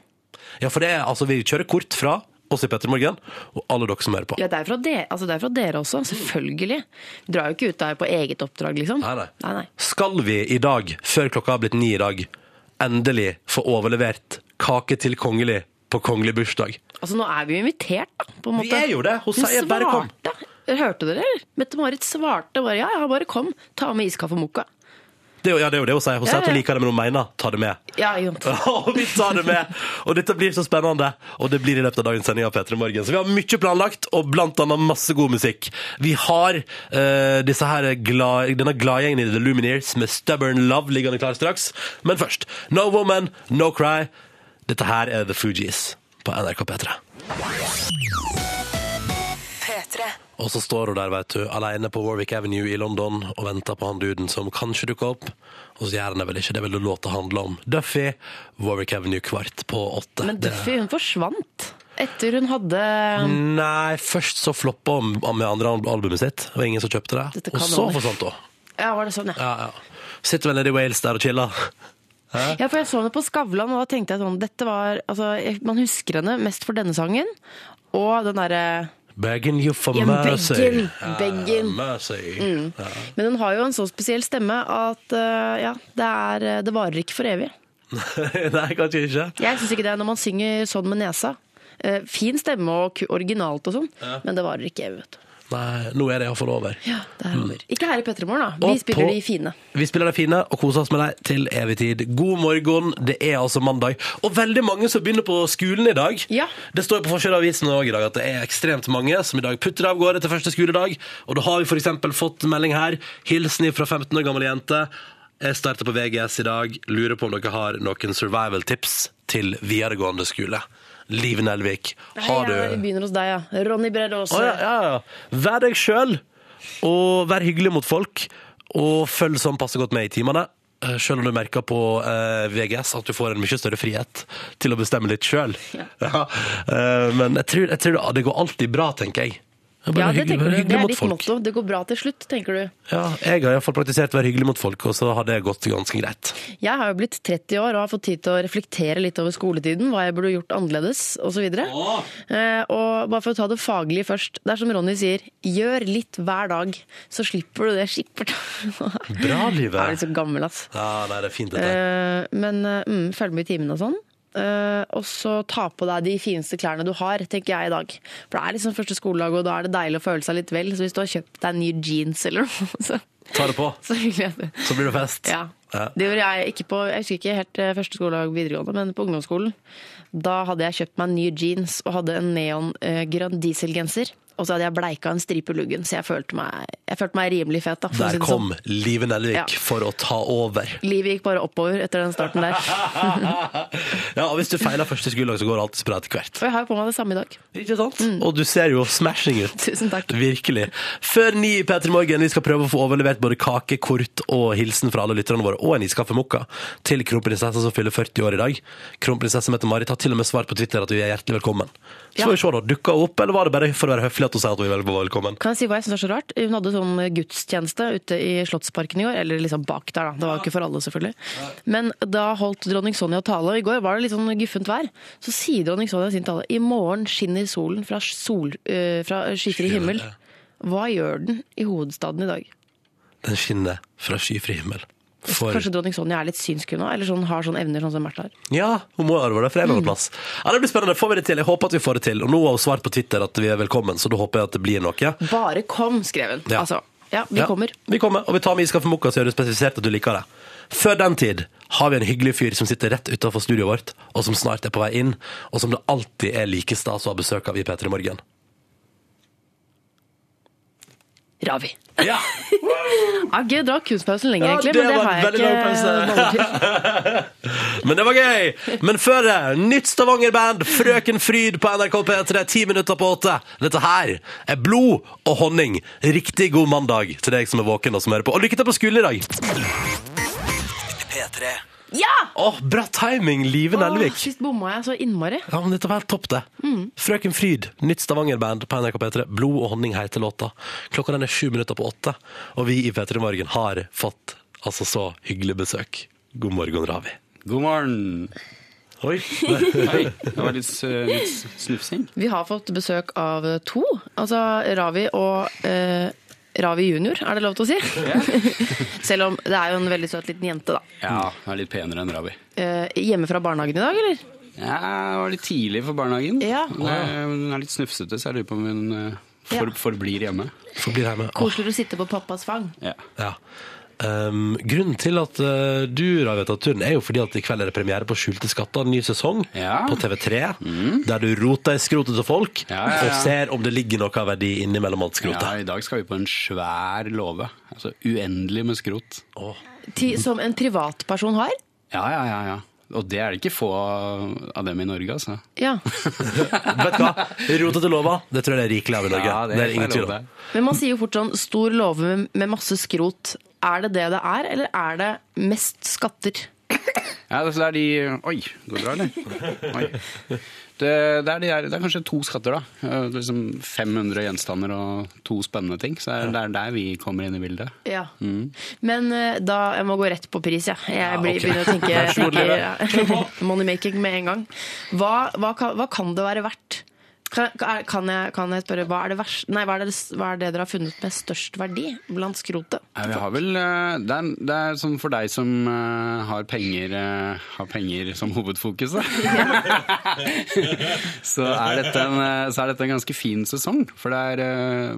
Ja, for det er, altså, vi kjører kort fra oss i P3 Morgen og alle dere som hører på. Ja, det er fra dere, altså det er fra dere også, selvfølgelig. Vi drar jo ikke ut der på eget oppdrag, liksom. Nei, nei. nei, nei. Skal vi i dag, før klokka har blitt ni i dag, endelig få overlevert kake til kongelig på kongelig bursdag? Altså, nå er vi jo invitert, da, på en måte. Vi er jo det! Hun Hun sier bare kom. Hørte dere, eller? Mette-Marit svarte bare ja, ja, bare kom. Ta med iskaffe og mokka. Det ja, det er jo det hun sier. Hun sier at hun ja. liker det, men hun mener ta det med. Ja. Og vi tar det med! Og dette blir så spennende. Og det blir i løpet av dagens sending av P3 Morgen. Så vi har mye planlagt, og blant annet masse god musikk. Vi har uh, disse her glad, denne gladgjengen i The Lumineers med Stubborn Love liggende klar straks. Men først No Woman, No Cry. Dette her er The Fugees på NRK P3. P3. Og så står hun der, vet du, alene på Warwick Avenue i London og venter på han duden som kanskje dukker opp. Og så gjør han det vel ikke. Det vil du låta handle om. Duffy, Warwick Avenue kvart på åtte. Men Duffy, hun forsvant. Etter hun hadde Nei, først så floppa hun med andre albumet sitt. Det var ingen som kjøpte det. Og så forsvant hun. Ja, var det sånn, ja. Ja, ja. Sitter vel nede i Wales der og chiller. Ja, for jeg så henne på Skavlan, og da tenkte jeg sånn Dette var Altså, man husker henne mest for denne sangen. Og den derre Begging you for Ja, mercy. begging, Ja, begging. mercy. Ja. Men hun har jo en så spesiell stemme at uh, ja, det, er, det varer ikke for evig. Nei, kanskje ikke. Jeg syns ikke det når man synger sånn med nesa. Uh, fin stemme og originalt og sånn, men det varer ikke evig, vet du. Nei, nå er det iallfall over. Ja, det er over. Ikke her i P3morgen, da. Vi Mm. Og spiller på- de fine. Vi spiller de fine og koser oss med dem til evig tid. God morgen, det er altså mandag. Og veldig mange som begynner på skolen i dag. Ja. Det står på forsiden av avisen i dag at det er ekstremt mange som i dag putter av gårde til første skoledag. Og da har vi f.eks. fått melding her. Hilsen fra 15 år gammel jente. Jeg starter på VGS i dag. Lurer på om dere har noen survival tips til videregående skole. Liv Nelvik, Ha Hei, Vi du begynner hos deg, ja. Ronny Aase. å, ja, ja, ja. Vær deg sjøl, og vær hyggelig mot folk. Og følg sånn passe godt med i timene. Eh, Selv om du merker på eh, VGS at du får en mye større frihet til å bestemme litt sjøl. Ja. Eh, men jeg tror, jeg tror det går alltid bra, tenker jeg. Ja, det hyggelig- tenker du. Det er ditt motto. Det går bra til slutt, tenker du. Ja, jeg har iallfall praktisert å være hyggelig mot folk, og så har det gått ganske greit. Jeg har jo blitt 30 år og har fått tid til å reflektere litt over skoletiden, hva jeg burde gjort annerledes osv. Eh, og bare for å ta det faglige først. Det er som Ronny sier, gjør litt hver dag, så slipper du det skippert. Bra, livet. Jeg er litt så gammel, ass. Ja, nei, det er fint, dette. Eh, men eh, mm, følg med i timene og sånn. Eh, og så ta på deg de fineste klærne du har, tenker jeg i dag. For det er liksom første skoledag, og da er det deilig å føle seg litt vel. Så hvis du har kjøpt deg nye jeans eller noe, så, Ta det på, så så blir det fest. Ja. Det gjorde jeg ikke på Jeg husker ikke helt eh, første skoledag videregående, men på ungdomsskolen. Da hadde jeg kjøpt meg nye jeans og hadde en neongrønn dieselgenser. Og så hadde jeg bleika en stripe i luggen, så jeg følte meg, jeg følte meg rimelig fet. Da, Der kom sånn. Live Nelvik Ja. for å ta over. Livet gikk bare oppover etter den starten der. ja, og hvis du feiler første skoledag, så går alltid bra etter hvert. Og jeg har jo på meg det samme i dag. Ikke sant? Og du ser jo smashing ut. Tusen takk. Virkelig. Før ni i P3 Morgen, vi skal prøve å få overlevert både kake, kort og hilsen fra alle lytterne våre, og en iskaffe mokka til kronprinsessa som fyller 40 år i dag. Kronprinsesse Mette-Marit har til og med svart på Twitter at vi er hjertelig velkommen. Så Ja. får vi se da, dukka opp, eller var det bare for å være høflig at hun sier at hun vel- velkommen? Kan jeg si hva jeg syns er så rart? Hun hadde sånn gudstjeneste ute i Slottsparken i går. Eller liksom bak der, da. Det var jo ikke for alle, selvfølgelig. Men da holdt dronning Sonja tale, og i går var det litt sånn guffent vær. Så sier dronning Sonja i sin tale i morgen skinner solen fra, sol, øh, fra skyfri himmel. Hva gjør den i hovedstaden i dag? Den skinner fra skyfri himmel. For... Kanskje dronning Sonja er litt synsk hun òg? Eller sånn, har sånne evner sånn som Märtha har? Ja, hun må arve det, for en eller annen plass. Ja, det blir spennende. Får vi det til? Jeg håper at vi får det til. Og nå har hun svart på Twitter at vi er velkommen, så da håper jeg at det blir noe. Bare kom, skrev hun. Ja. Altså, ja, vi Ja, kommer. Vi kommer, og vi tar med iskaffe mokka, så gjør du spesifisert at du liker det. Før den tid har vi en hyggelig fyr som sitter rett utenfor studioet vårt, og som snart er på vei inn, og som det alltid er like stas å ha besøk av i P3 Morgen. Ravi. Ja, jeg har ikke dratt kunstpausen lenger, Ja, egentlig, det men det har jeg ikke baller til. Men det var gøy! Men før det, nytt Stavanger-band, Frøken Fryd på NRK P3, ti minutter på åtte. Dette her er blod og honning. Riktig god mandag til deg som er våken og som hører på. Og lykke til på skolen i dag! Ja! Åh, bra timing, Live Nelvik. sist bomma jeg så innmari. Ja, men dette var helt topp, det. Mm. Frøken Fryd, nytt Stavanger-band på NRK P3. Blod og honning heter låta. Klokka den er sju minutter på åtte, og vi i P3 Morgen har fått altså så hyggelig besøk. God morgen, Ravi. God morgen. Oi. Hei. Det var litt, eh, litt snufsing. Vi har fått besøk av to. Altså Ravi og eh, Ravi junior, er det lov til å si? Selv om det er jo en veldig søt liten jente, da. Ja, hun er litt penere enn Ravi. Eh, hjemme fra barnehagen i dag, eller? Ja, det var litt tidlig for barnehagen. Ja. Hun er- Hun er litt snufsete, så jeg lurer på om hun eh, for, Ja. forblir hjemme. Forblir hjemme. Koselig å sitte på pappas fang. Ja. ja. Um, grunnen til at uh, du har vedtatt turen, er jo fordi at i kveld er det premiere på Skjulte skatter, en ny sesong Ja. på TV3, der du roter i skrotet til folk Ja, ja, ja. og ser om det ligger noe av verdi innimellom alt skrotet. ja, I dag skal vi på en svær låve. Altså uendelig med skrot. Ti, som en privatperson har. Ja, ja, ja. ja. Og det er det ikke få av dem i Norge, altså. Ja. Vet du hva? Rotete lova, det tror jeg det er rikelig av i Norge. Ja, det, er ingen er ingen tvil om. Men man sier jo fort sånn stor låve med, med masse skrot. Er det det det er, eller er det mest skatter? Ja, det er de Oi, går det bra, eller? Oi. Det, det, er de der, det er kanskje to skatter, da. Liksom 500 gjenstander og to spennende ting. Så det er, er der vi kommer inn i bildet. Ja. Men eh, da Jeg må gå rett på pris, jeg. Jeg blir, okay. begynner å tenke, tenke tenke moneymaking med en gang. Hva, hva, kan, hva kan det være verdt? Kan, kan, jeg, kan jeg spørre, hva er, det vers, nei, hva, er det, hva er det dere har funnet med størst verdi blant skrotet? Vi har vel, eh, det, er, det er sånn for deg som eh, har, penger, eh, har penger som hovedfokus, da. så, er dette en, så er dette en ganske fin sesong. For det er,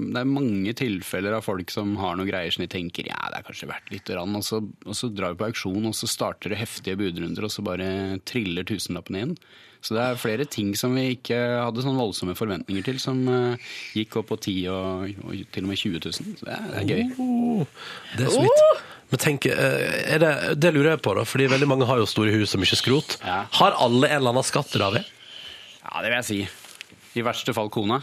det er mange tilfeller av folk som har noen greier som de tenker ja, det er kanskje verdt litt, rann, og, så, og så drar vi på auksjon, og så starter det heftige budrunder, og så bare triller tusenlappene inn. Så det er flere ting som vi ikke hadde sånn voldsomme forventninger til, som eh, gikk opp på 10 og, og til og med 20 000. Så det er, det er gøy. Oh, det er så vidt. Men tenk, eh, er det, det lurer jeg på, da, fordi veldig mange har jo store hus og mye skrot. Ja. Har alle en eller annen skatt, Ravi? Ja, det vil jeg si. I verste fall kona.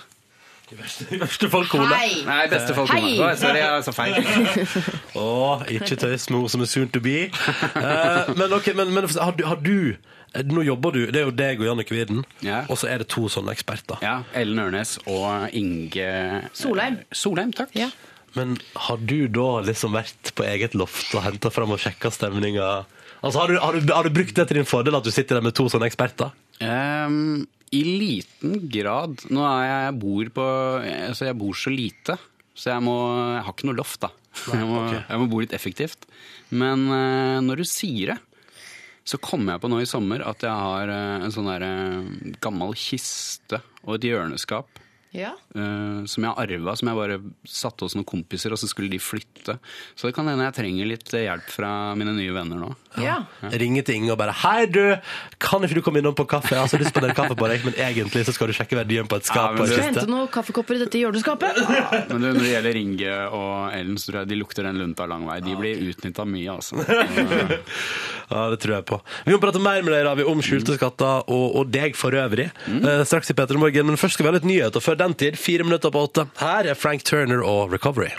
I verste fall kona. Hei! Nei, i beste fall kona. Hei! Å, sorry, jeg sa feil. Å, ikke tøys med henne som er soon to be. Eh, men, ok, men, men har, du, har du Nå jobber du, det er jo deg og Jannicke Widen, Ja. og så er det to sånne eksperter. Ja, Ellen Ørnes og Inge Solheim. Solheim, takk. Ja. Men har du da liksom vært på eget loft og henta fram og sjekka stemninga? Altså, har, du, har, du, har du brukt det til din fordel at du sitter der med to sånne eksperter? Um, I liten grad. Nå er jeg, jeg bor på Altså, jeg bor så lite, så jeg må Jeg har ikke noe loft, da. Jeg må, okay. jeg må bo litt effektivt. Men uh, når du sier det, så kom jeg på nå i sommer at jeg har eh, en sånn der eh, gammel kiste og et hjørneskap. Ja. uh, som jeg arva, som jeg bare satte hos noen kompiser, og så skulle de flytte. Så det kan hende jeg trenger litt hjelp fra mine nye venner nå. ja. Ringer til Inge og bare 'Hei, du! Kan ikke du komme innom på kaffe?' Jeg har så lyst på den kaffe på deg, men egentlig så skal du sjekke verdien på et skap. Ja, du- Skal jeg hente noen kaffekopper i dette hjørneskapet? Men du, når det gjelder Inge og Ellen, så tror jeg de lukter den lunta lang vei. De blir utnytta mye, altså. Ja, det tror jeg på. Vi må prate mer med deg, Ravi, om skjulte skatter og, og deg for øvrig. Eh, straks i Peter Morgen, men først skal vi ha litt nyheter. Før den tid, fire minutter på åtte. Her er Frank Turner og Recovery.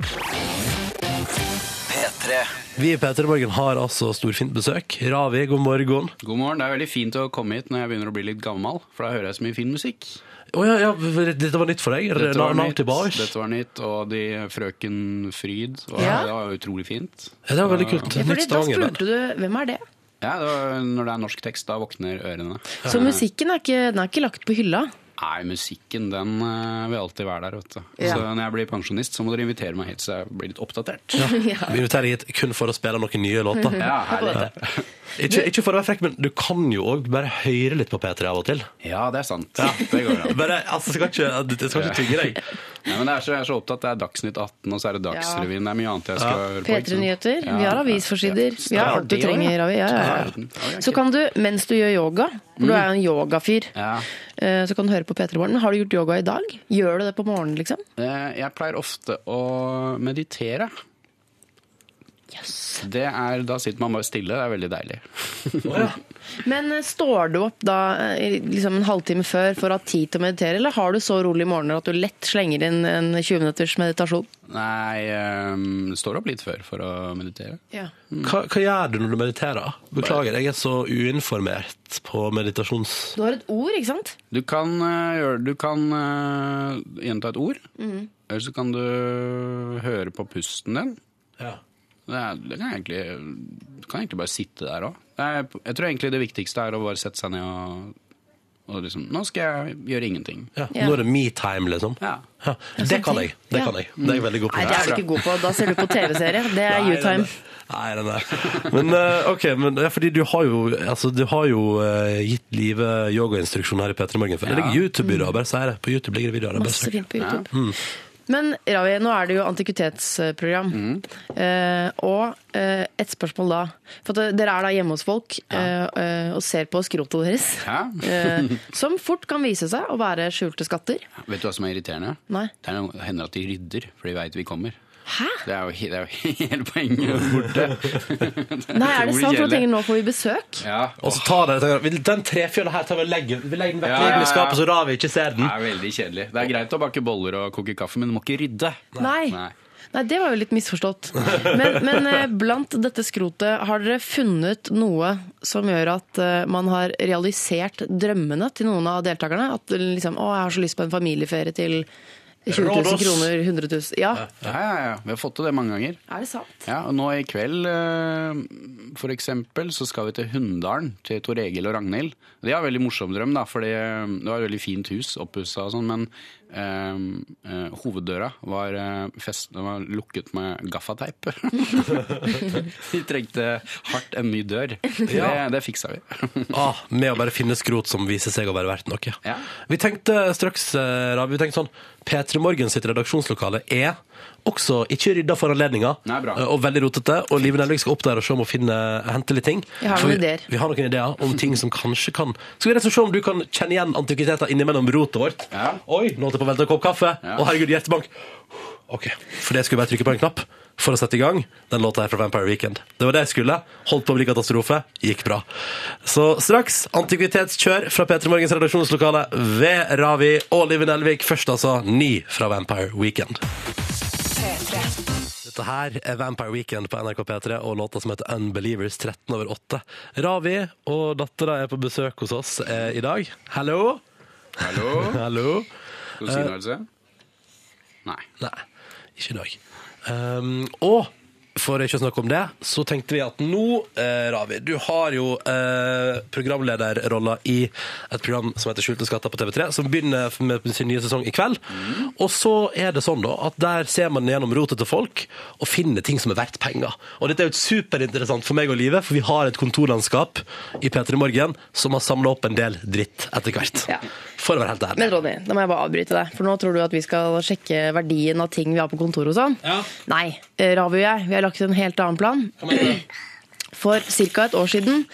P3. Vi i P3 Morgen har altså storfint besøk. Ravi, god morgen. God morgen. Det er veldig fint å komme hit når jeg begynner å bli litt gammel, for da hører jeg så mye fin musikk. Å ja, ja, dette var nytt for deg? Dette var, nytt, dette var nytt, og de Frøken Fryd. Og Ja. Det var utrolig fint. Ja, det var veldig kult. Ja, fordi Nytt da spurte du hvem er det? Ja, det var, Når det er norsk tekst, da våkner ørene. Så musikken er ikke, den er ikke lagt på hylla? Nei, musikken den eh, vil alltid være der. vet du. Ja. Så når jeg blir pensjonist, så må dere invitere meg hit, så jeg blir litt oppdatert. Vi inviterer deg hit kun for å spille noen nye låter. Ja, herlig. Ikke, ikke for å være frekk, men du kan jo òg bare høre litt på P3 av og til. Ja, det er sant. Det går an. Bare, altså, skal ikke, jeg skal ikke tvinge deg. Nei, men det er så, jeg er så opptatt. Det er Dagsnytt 18, og så er det Dagsrevyen. Det er mye annet jeg skal høre på. P3-nyheter. Ja. Vi har avisforsider. Ja. Vi har alt du trenger. Ravi. Ja, ja, Ja, ja. ja, ja, Så kan du, mens du gjør yoga, for du er jo en yogafyr, Ja. eh, så kan du høre på P3 Morgen. Har du gjort yoga i dag? Gjør du det på morgenen, liksom? Eh, Jeg pleier ofte å meditere. Det er, da sitter man bare stille. Det er veldig deilig. Men eh, står du opp da eh, liksom en halvtime før for å ha tid til å meditere, eller har du så rolig morgener at du lett slenger inn en 20 minutters meditasjon? Nei, um, står opp litt før for å meditere. Ja. Hva, hva gjør du når du mediterer? Beklager, jeg er så uinformert på meditasjons... Du har et ord, ikke sant? Du kan, uh, gjøre, du kan uh, gjenta et ord, Mm. eller så kan du høre på pusten din. Ja. Det, kan egentlig, kan egentlig bare sitte der òg. Jeg tror egentlig det viktigste er å bare sette seg ned og, og liksom Nå skal jeg gjøre ingenting. Ja. Ja. Nå er det me-time, liksom. Ja. Ja. Det kan jeg. Det kan jeg. Det er jeg veldig god på. Nei, det er du ikke god på. Da ser du på TV-serie. Det er you-time. Nei, den der. Men eh, ok, men fordi du har jo, altså, du har jo uh, gitt Live yogainstruksjon her i P3 Morgen. Det ligger YouTube-videoer, bare si det. På YouTube ligger det videoer. er Masse fint på YouTube. Men Ravi, nå er det jo antikvitetsprogram. Eh, og eh, et spørsmål da. For at dere er da hjemme hos folk ja. eh, og ser på skrotet deres. Ja. eh, som fort kan vise seg å være skjulte skatter. Vet du hva som er irriterende? Nei. Det er noe- hender at de rydder, for de veit vi kommer. Hæ? Det er jo, det er jo hele poenget borte. Nei, er det sant? Jeg tenker nå får vi besøk. Ja, Og så tar det, Den trefjøla her tar vi og legger, vi legger den vekk Ja, i ja, ja. skapet, så Ravi ikke ser den. Det er veldig kjedelig. Det er greit å bake boller og koke kaffe, men du må ikke rydde. Nei. Nei. Nei, det var jo litt misforstått. Men, men eh, blant dette skrotet, har dere funnet noe som gjør at eh, man har realisert drømmene til noen av deltakerne? At liksom, å, jeg har så lyst på en familieferie til 20 000 Rådås. kroner, 100 000 Ja, Ja, ja, ja. Vi har fått til det mange ganger. er det sant? Ja, og nå i kveld, eh, for eksempel, så skal vi til Hunndalen, til Tor Egil og Ragnhild. Det er en veldig morsom drøm, da, for det var et veldig fint hus, oppussa og sånn, men eh, eh, hoveddøra var, eh, fest, var lukket med gaffateip. vi trengte hardt en ny dør. Det, det fiksa vi. Ah, med å bare finne skrot som viser seg å være verdt noe. Ja. Vi tenkte straks, eh, vi tenkte sånn P3 Morgen sitt redaksjonslokale er også ikke rydda for anledninga, eh, og veldig rotete. Og Live Nelvik skal opp der og se om å finne, hente litt ting. Vi har noen vi, ideer. Vi har noen ideer om ting som kanskje kan Skal vi rett og slett se om du kan kjenne igjen antikviteter innimellom rotet vårt? Ja. Oi, nå holdt jeg på å velte en kopp kaffe. Å, Ja. herregud, hjertebank. Ok, for det skulle jeg bare trykke på en knapp for å sette i gang den låta her fra Vampire Weekend. Det var det jeg skulle. Holdt på å bli katastrofe. Gikk bra. Så straks antikvitetskjør fra P3 Morgens redaksjonslokale ved Ravi og Liven Nelvik. Først altså ny fra Vampire Weekend. Dette her er Vampire Weekend på NRK P3 og låta som heter Unbelievers 13 over 8. Ravi og dattera er på besøk hos oss eh, i dag. Hallo? Hallo? Hallo? Noe, Else? Nei. Nei, ikke i dag. Um, og for ikke å snakke om det, så tenkte vi at nå, eh, Ravi, du har jo eh, programlederrolla i et program som heter Skjulte skatter på TV3, som begynner med sin nye sesong i kveld. Og så er det sånn da, at der ser man gjennom rotet til folk og finner ting som er verdt penger. Og dette er jo superinteressant for meg og livet, for vi har et kontorlandskap i P3 Morgen som har samla opp en del dritt etter hvert. Ja. For å være helt ærlig. Men Ronny, da må jeg bare avbryte deg. For nå tror du at vi skal sjekke verdien av ting vi har på kontoret og sånn. Ja. Nei. eh, Ravi og jeg, vi har lagt en helt annen plan. For ca. et år siden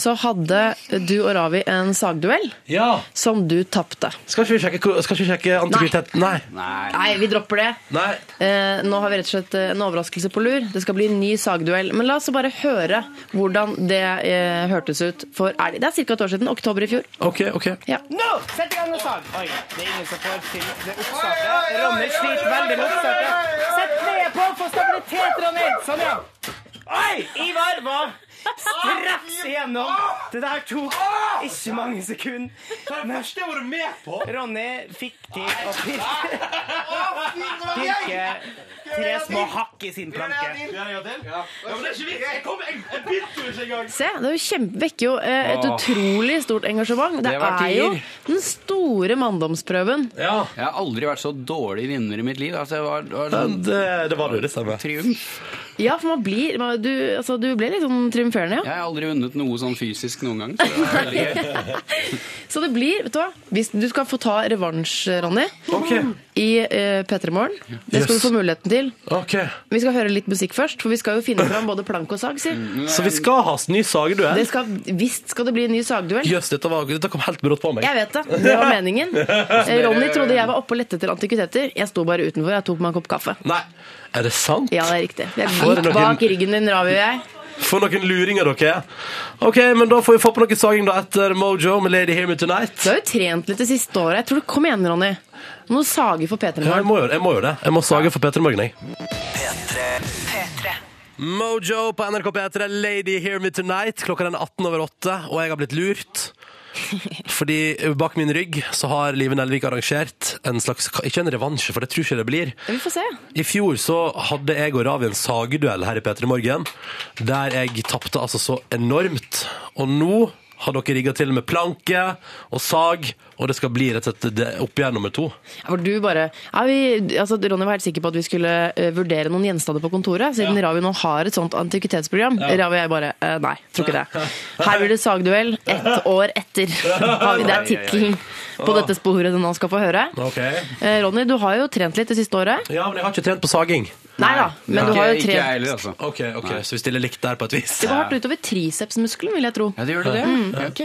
så hadde du og Ravi en sagduell Ja! som du tapte. Skal ikke vi sjekke, skal ikke vi sjekke antikvitet? Nei. Nei. Nei, vi dropper det. Nei. Eh, nå har vi rett og slett eh, en overraskelse på lur. Det skal bli en ny sagduell. Men la oss bare høre hvordan det eh, hørtes ut. For er det, det er ca. et år siden. Oktober i fjor. OK, OK. Ja. Nå! Sett i gang med sag! Oi, det er ingen som får til det oppstartet. Ronny sliter veldig med oppstartet. Sett kneet på for stabilitet, Ronny! Sånn, ja. Oi! Ivar var straks igjennom. Det der tok ikke mange sekunder. Men Det var du med på! Ronny fikk til å pirke, pirke tre små hakk i sin planke. Se, det er vekker jo eh, et utrolig stort engasjement. Det, er jo den store manndomsprøven. Ja, Jeg har aldri vært så dårlig vinner i mitt liv. Altså, det var, det var sånn det, det var du, det stemmer. triumf. Ja, for man blir man- Du, altså, du ble litt sånn triumferende, ja. Jeg har aldri vunnet noe sånn fysisk noen gang. Så det veldig. Så det blir, vet du hva Hvis du skal få ta revansj, Ronny, okay. i uh, P3 Morgen. Det skal Yes. du få muligheten til. Okay. Vi skal høre litt musikk først, for vi skal jo finne fram både plank og sag, si. Så vi skal ha ny sagduell? Det skal, visst skal det bli en ny sagduell. Jøss, dette, dette kom helt brått på meg. Jeg vet det. Det var meningen. Eh, Ronny trodde jeg var oppe og lette etter antikviteter. Jeg sto bare utenfor. Jeg tok meg en kopp kaffe. Nei, er det sant? Ja, det er riktig. Jeg gikk noen- bak ryggen din, Ravi og jeg. For noen luringer dere er. Ok, men da får vi få på noe saging da etter Mojo med Lady Hear Me Tonight. Du har jo trent litt det siste året. Jeg tror du Kom igjen, Ronny. Nå må sage for P3 Ja, jeg, Morgen. må jeg må jo det. Jeg må sage for Peter Morgen, jeg. P3. Mojo på NRK P3, Lady Hear Me Tonight. Klokka er 18 over 8, og jeg har blitt lurt. Fordi bak min rygg så har Live Nelvik arrangert en slags Ikke en revansje, for det tror ikke det blir. Vi får se. I fjor så hadde jeg og Ravi en sageduell her i P3 Morgen, der jeg tapte altså så enormt. Og nå har dere rigga til med planke og sag, og det skal bli rett og slett det- oppgjør nummer to. Ja, For du bare ja, vi, altså, Ronny var helt sikker på at vi skulle eh, vurdere noen gjenstander på kontoret, siden Ravi nå har et sånt antikvitetsprogram. Ravi og jeg bare eh, nei, tror ikke det. Her blir det sagduell ett år etter. Har vi- Det er tittelen på dette sporet du nå skal få høre. Eh, Ronny, du har jo trent litt det siste året. Ja, men jeg har ikke trent på saging. Nei da, men du har jo ikke jeg trent heller, altså. Ok, ok, Så vi stiller likt der på et vis. Det går hardt utover tricepsmuskelen, vil jeg tro. Ja, det gjør det det? Ja, ok.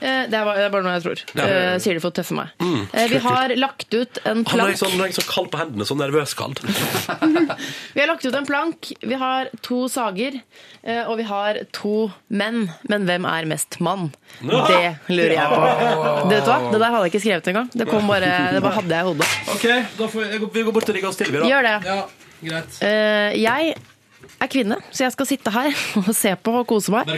Eh, Det er bare, det er bare noe jeg tror. Eh, Sier det for å tøffe meg. Eh, Vi har lagt ut en Han er plank. sånn, han er så kald på hendene, så nervøs kald. Vi har lagt ut en plank. Vi har to sager. eh, Og vi har to menn. Men hvem er mest mann? Det lurer jeg på. Det, vet du hva? det der hadde jeg ikke skrevet engang. Det, kom bare, det bare hadde jeg i hodet. Ok, da får vi, vi går bort og rigger oss til, vi da. Gjør det. Ja, greit. Eh, Jeg er kvinne, så jeg skal sitte her og se på og kose meg.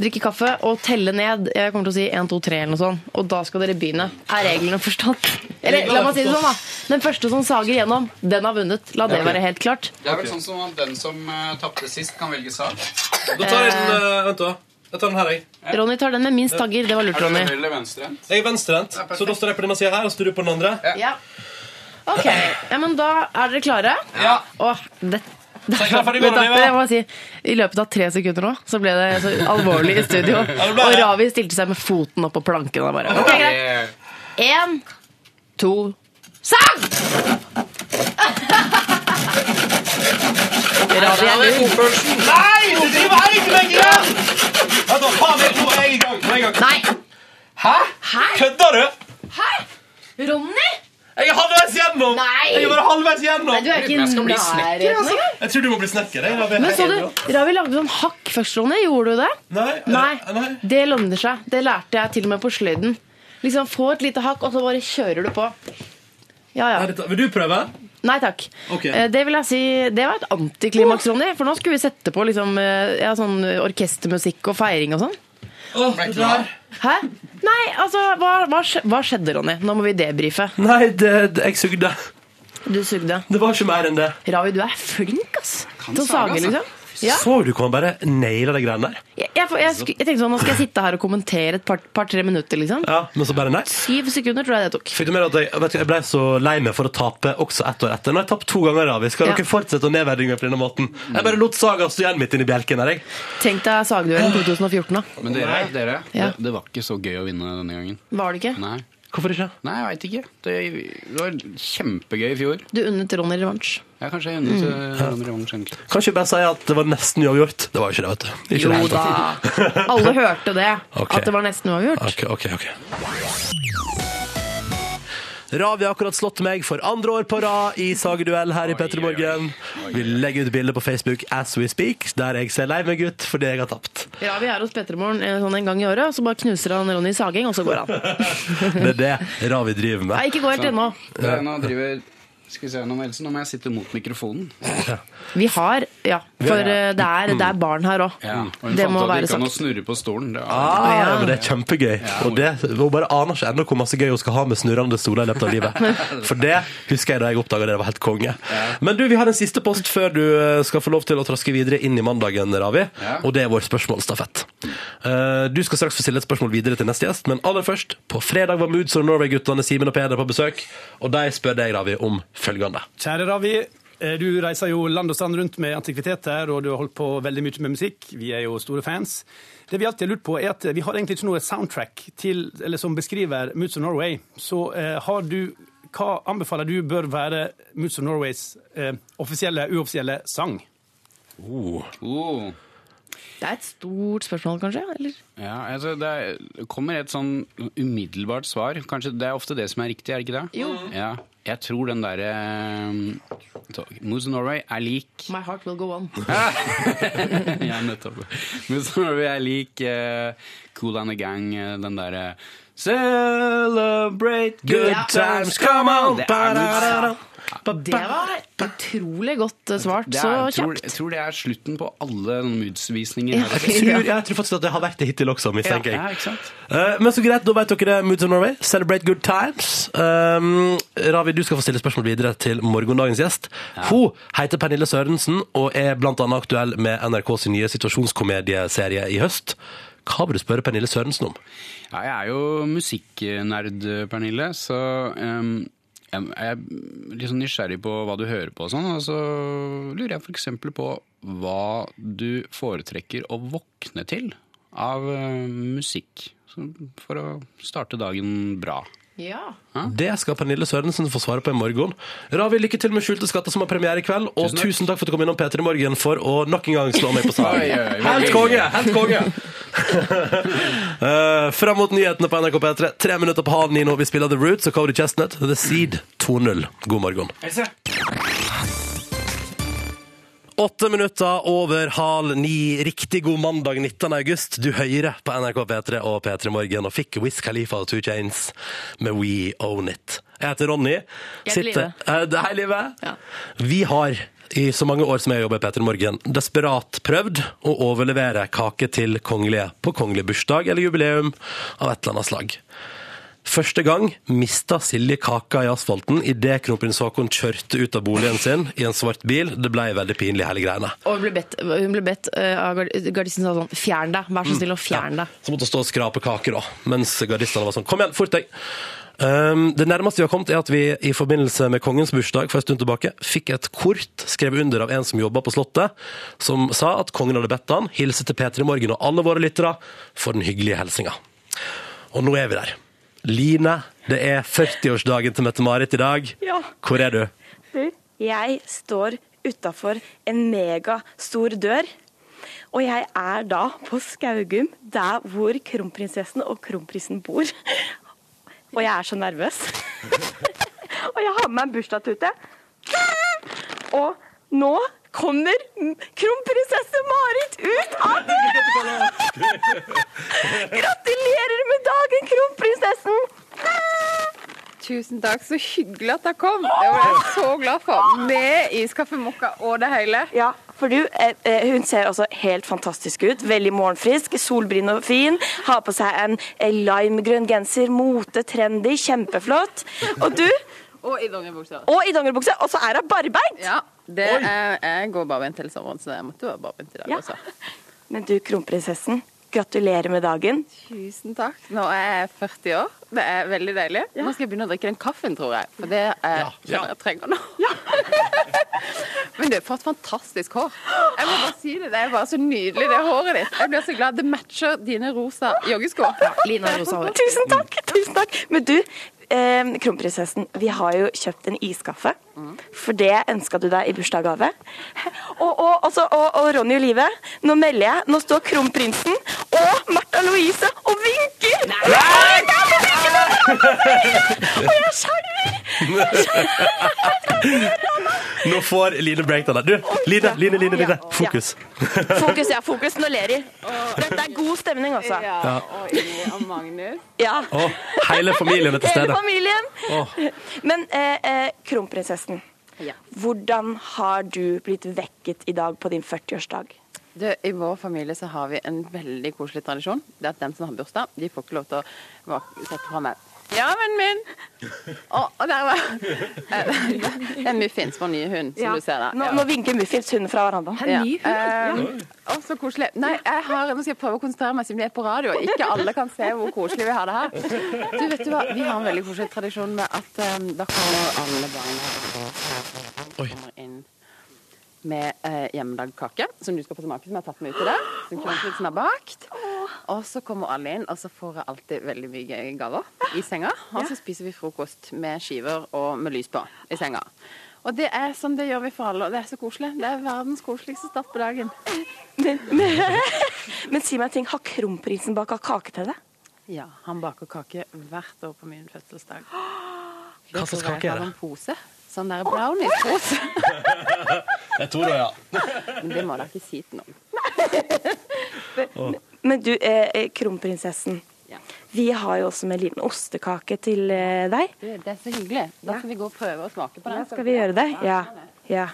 Drikke kaffe og telle ned. Jeg kommer til å si 1, 2, 3 eller noe sånt. Og da skal dere begynne. Er reglene forstått? Eller la meg si det sånn, da. Den første som sager gjennom, den har vunnet. La det være helt klart. Det er vel sånn som at den som uh, tapte sist, kan velge sak. Da tar jeg den, uh, vent da. Jeg tar den her, jeg. Ronny tar den med minst tagger. Det var lurt, Ronny. venstrehendt? Jeg er venstrehendt, så da står jeg på denne sida her, og så står du på den andre. Ja. Ok, ja, men da er dere klare? Ja. Åh, det, må si, I løpet av tre sekunder nå Så ble det så alvorlig i studio. Og. Ravi stilte seg med foten opp på planken. Og bare, ok, greit. En, to, sang! Ravi er lur. Nei! Du driver ikke med grønn! Faen, jeg tror jeg i gang. Nå jeg i gang. Nei! Hæ? Kødder du? Hæ? Ronny? Jeg er halvveis gjennom! Nei. Jeg er bare halvveis gjennom! Nei, du er ikke jeg skal bli nærheten altså. Jeg tror du må bli snekker. Jeg, Ravi. Men så du, Ravi lagde sånn hakk først, Ronny. Gjorde du det? Nei, Nei, eh, nei. det lønner seg. Det lærte jeg til og med på sløyden. Liksom, Få et lite hakk, og så bare kjører du på. Ja, ja. Vil du prøve? Nei takk. Ok. Eh, Det vil jeg si, det var et antiklimaks, Ronny. For nå skulle vi sette på liksom, eh, ja, sånn orkestermusikk og feiring og sånn. Åh, det der. Hæ? Nei, altså, hva, hva, hva skjedde, Ronny? Nå må vi debrife. Nei, det, det, jeg sugde. Du sugde. Det var ikke mer enn det. Ravi, du er flink, ass. Kan Til å sage, sage, altså. liksom. Ja. Så du hvordan han bare naila de greiene der? Jeg, jeg, jeg, jeg tenkte sånn, Nå skal jeg sitte her og kommentere et par-tre par, minutter, liksom. Ja, Men så bare nei. Syv sekunder tror jeg det tok. Fikk du med at jeg, vet du, jeg ble så lei meg for å tape også ett år etter. Nå har jeg tapt to ganger, Ravi. Skal Ja. dere fortsette å nedverdige meg på denne måten? Jeg bare lot saga stå igjen midt inni bjelken her, jeg. Tenk deg sagduellen 2014, da. Men dere, dere Ja. det, det var ikke så gøy å vinne denne gangen. Var det ikke? Nei, Hvorfor ikke? Nei jeg veit ikke. Det, det var kjempegøy i fjor. Du unnet Ronny revansj. Jeg er kanskje jeg unnet mm. revansj, egentlig. Kanskje bare si at det var nesten uavgjort. Det var jo ikke det, vet du. Ikke Jo da. Alle hørte det. Okay. At det var nesten uavgjort. Ok, ok, ok. Ravi har akkurat slått meg for andre år på rad i sageduell her i P3 Morgen. Vi legger ut bilde på Facebook as we speak, der jeg ser lei meg ut fordi jeg har tapt. Ravi Vi er hos P3 Morgen sånn en gang i året, og så bare knuser han Ronny i saging, og så går han. Det er det Ravi driver med. Nei, ikke gå helt ennå. Er- driver Skal vi se nå, Else, nå må jeg sitte mot mikrofonen. Vi har Ja, for eh, det er, det er barn her òg. Ja. Og hun Det fant må ut at være det gikk an å snurre på stolen. Det Ah, Ja. men det er kjempegøy. Og det, Hun bare aner ikke ennå hvor masse gøy hun skal ha med snurrende stoler i løpet av livet. For det husker jeg da jeg oppdaga det. Det var helt konge. Men du, vi har en siste post før du eh, skal få lov til å traske videre inn i mandagen, Ravi. Og det er vår spørsmålsstafett. Eh, Du skal straks få stille et spørsmål videre til neste gjest, men aller først, på fredag var Moods of Norway-guttene Simen og Peder på besøk, og de spør deg, Ravi, om følgende. Kjære Ravi, eh, du reiser jo land og strand rundt med antikviteter, og du har holdt på veldig mye med musikk. Vi er jo store fans. Det vi alltid har lurt på, er at vi har egentlig ikke noe soundtrack til, eller som beskriver Moods of Norway. Så eh, har du hva anbefaler du bør være Moods of Norways eh, offisielle, uoffisielle sang? Oh. oh. Det er et stort spørsmål, kanskje? Eller? Ja, altså det, er, kommer et sånn umiddelbart svar. Kanskje Det er ofte det som er riktig, er det ikke det? Jo. Ja. Jeg tror den derre Moose of Norway er lik My heart will go on. Ja, nettopp. Moose Norway er lik uh, Cool and the Gang, eh, den derre Celebrate good Ja. times, come on! Det er Moose. Det var utrolig godt eh, svart. Er, Så jeg, tror, kjapt. jeg tror det er slutten på alle Moods-visninger. Ja. Jeg tror, jeg tror faktisk at det har vært det hittil også, mistenker Ja, jeg. sant? Eh, men så greit, da vet dere det. Moods of Norway. Celebrate good times. Um, Ravi, du skal få stille spørsmål videre til morgendagens gjest. Hun heter Pernille Sørensen og er blant annet aktuell med NRKs nye situasjonskomedieserie i høst. Hva vil du spørre Pernille Sørensen om? Ja, jeg er jo musikknerd, Pernille, så um, jeg er litt sånn nysgjerrig på hva du hører på og sånn, og så lurer jeg eksempel på hva du foretrekker å våkne til av eh, musikk for å starte dagen bra. Ja. Det skal Pernille Sørensen få svare på i morgen. Ravi, lykke til med Skjulte skatter som har premiere i kveld. Og Tusen tusen takk. takk, for at du kom innom P3 Morgen for å nok en gang slå meg på salen. Helt konge! Helt konge! uh, fram mot nyhetene på NRK P3. Tre minutter på halv ni nå. Vi spiller The Roots og Cody Chestnut. The Seed 2-0. God morgen. Åtte minutter over halv ni. Riktig god mandag 19. august. Du hører på NRK P3 og P3 Morgen og fikk Wiz Khalifa og Two Chains med We Own It. Jeg heter Ronny. Jeg heter Live. Eh, det- Hei, Live. Ja. Vi har i så mange år som jeg jobber i P3 Morgen, desperat prøvd å overlevere kake til kongelige på kongelig bursdag eller jubileum av et eller annet slag. Første gang mista Silje kaka i asfalten idet kronprins Haakon kjørte ut av boligen sin i en svart bil. Det ble veldig pinlig, hele greiene. Og hun ble bedt, hun ble bedt eh, av gardisten sa sånn Fjern deg, vær så snill og fjern deg. Så måtte hun stå og skrape kake, da, mens gardistene var sånn Kom igjen, fort deg! Um, det nærmeste vi har kommet, er at vi i forbindelse med kongens bursdag for en stund tilbake fikk et kort skrevet under av en som jobba på Slottet, som sa at kongen hadde bedt han hilse til P3 Morgen og alle våre lyttere for den hyggelige hilsinga. Og nå er vi der. Line, det er 40-årsdagen til Mette-Marit i dag. Ja. Hvor er du? Jeg står utafor en megastor dør. Og jeg er da på Skaugum, der hvor kronprinsessen og kronprinsen bor. Og jeg er så nervøs. og jeg har med meg en bursdagstute. Og nå kommer kronprinsesse Marit ut av døra! Gratulerer med dagen, kronprinsessen! Tusen takk, så hyggelig at dere kom. Det var jeg så glad for. Med iskaffe mokka og det hele. Ja, for du, eh, eh, hun ser også helt fantastisk ut. Veldig morgenfrisk, solbryn og fin. Har på seg en eh, limegrønn genser, mote, trendy, kjempeflott. Og du, Og i dongeribukse. og i dongeribukse, og så er hun barbeint! Ja, det er, jeg går barbeint hele sommeren, så jeg måtte være barbeint i dag Ja. også. Men du, kronprinsessen, gratulerer med dagen. Tusen takk. Nå er jeg 40 år. Det er veldig deilig. Nå skal jeg begynne å drikke den kaffen, tror jeg. For det er Ja, ja. jeg trenger nå. Men du, for et fantastisk hår. Jeg må bare si det. Det er bare så nydelig, det håret ditt. Jeg blir så glad. Det matcher dine rosa joggesko. Lina Rosa hår. Tusen takk! tusen takk. Men du, eh, kronprinsessen, vi har jo kjøpt en iskaffe. For det ønska du deg i bursdagsgave. Og, og, også, og, og Ronny og Live, nå melder jeg. Nå står kronprinsen og Martha Louise og vinker! Og jeg skjelver! Nå får Line breakdown der. Du, Line, Line, Line, Line. Fokus. Fokus, ja. Fokus. Nå ler de. Dette er god stemning, altså. Ja, og Ingrid og Magnus. Ja. Hele familien er til Hele familien. Men eh, eh, kronprinsessen, Ja. hvordan har du blitt vekket i dag på din 40-årsdag? Du, I vår familie så har vi en veldig koselig tradisjon. Det er at den som har bursdag, de får ikke lov til å sette fra meg Ja, vennen min! Å, og der var Det er Muffins, vår nye hund, som du ser der. Nå, nå vinker Muffins hunden fra hverandre. Ja. Eh, Å, så koselig. Nei, jeg har, nå skal jeg prøve å konsentrere meg siden vi er på radio. Ikke alle kan se hvor koselig vi har det her. Du, vet du hva? Vi har en veldig koselig tradisjon med at um, da kommer alle barna kommer inn med eh, hjemmelagd kake, som du skal få smake, som jeg har tatt med ut til deg. Som kronprinsen har bakt. Og så kommer alle inn, og så får jeg alltid veldig mye gaver i senga. Og så spiser vi frokost med skiver og med lys på i senga. Og det er sånn det gjør vi for alle, og det er så koselig. Det er verdens koseligste start på dagen. Men, men, men si meg en ting, har kronprinsen baka kake til deg? Ja, han baker kake hvert år på min fødselsdag. Hva slags kake er det? en pose. Sånn der brownies-pose. Jeg tror det, ja. Men det må dere ikke si til noen. Men du, eh, kronprinsessen. kronprinsessen. Vi har jo også med en liten ostekake til eh, deg. Du, det er så hyggelig. Da skal vi gå og prøve å smake på den. Ja, skal vi gjøre det? Ja. Ja.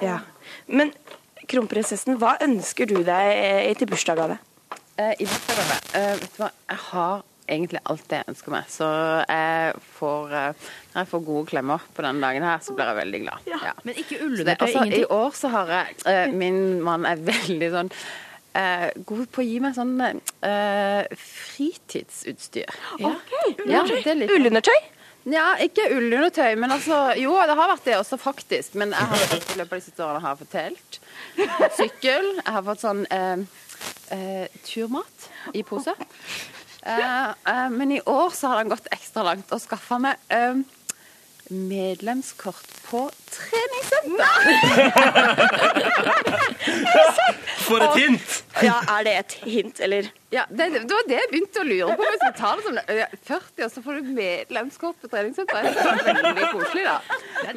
ja. Men kronprinsessen, hva ønsker du deg eh, til bursdagsgave? Eh, I bursdagsgave eh, Vet du hva, jeg har egentlig alt det jeg ønsker meg. Så jeg får, eh, når jeg får gode klemmer på denne dagen her, så blir jeg veldig glad. Ja. Men ikke ullundertøy, altså, I år så har jeg eh, Min mann er veldig sånn eh, god på å gi meg sånn eh, fritidsutstyr. Ja. Ja, det er litt- Ullundertøy? Ja, ikke ullundertøy, men altså Jo, det har vært det også, faktisk. Men jeg har i løpet av de siste årene har jeg fått telt, fått sykkel, jeg har fått sånn eh, eh, turmat i pose. Eh, eh, men i år så har han gått ekstra langt og skaffa meg medlemskort på treningssenter. For et hint! Ja, er det et hint, eller? Ja, det, det var det jeg begynte å lure på. Hvis du tar det som 40, og så får du medlemskort på treningssenteret. Det er veldig koselig, da.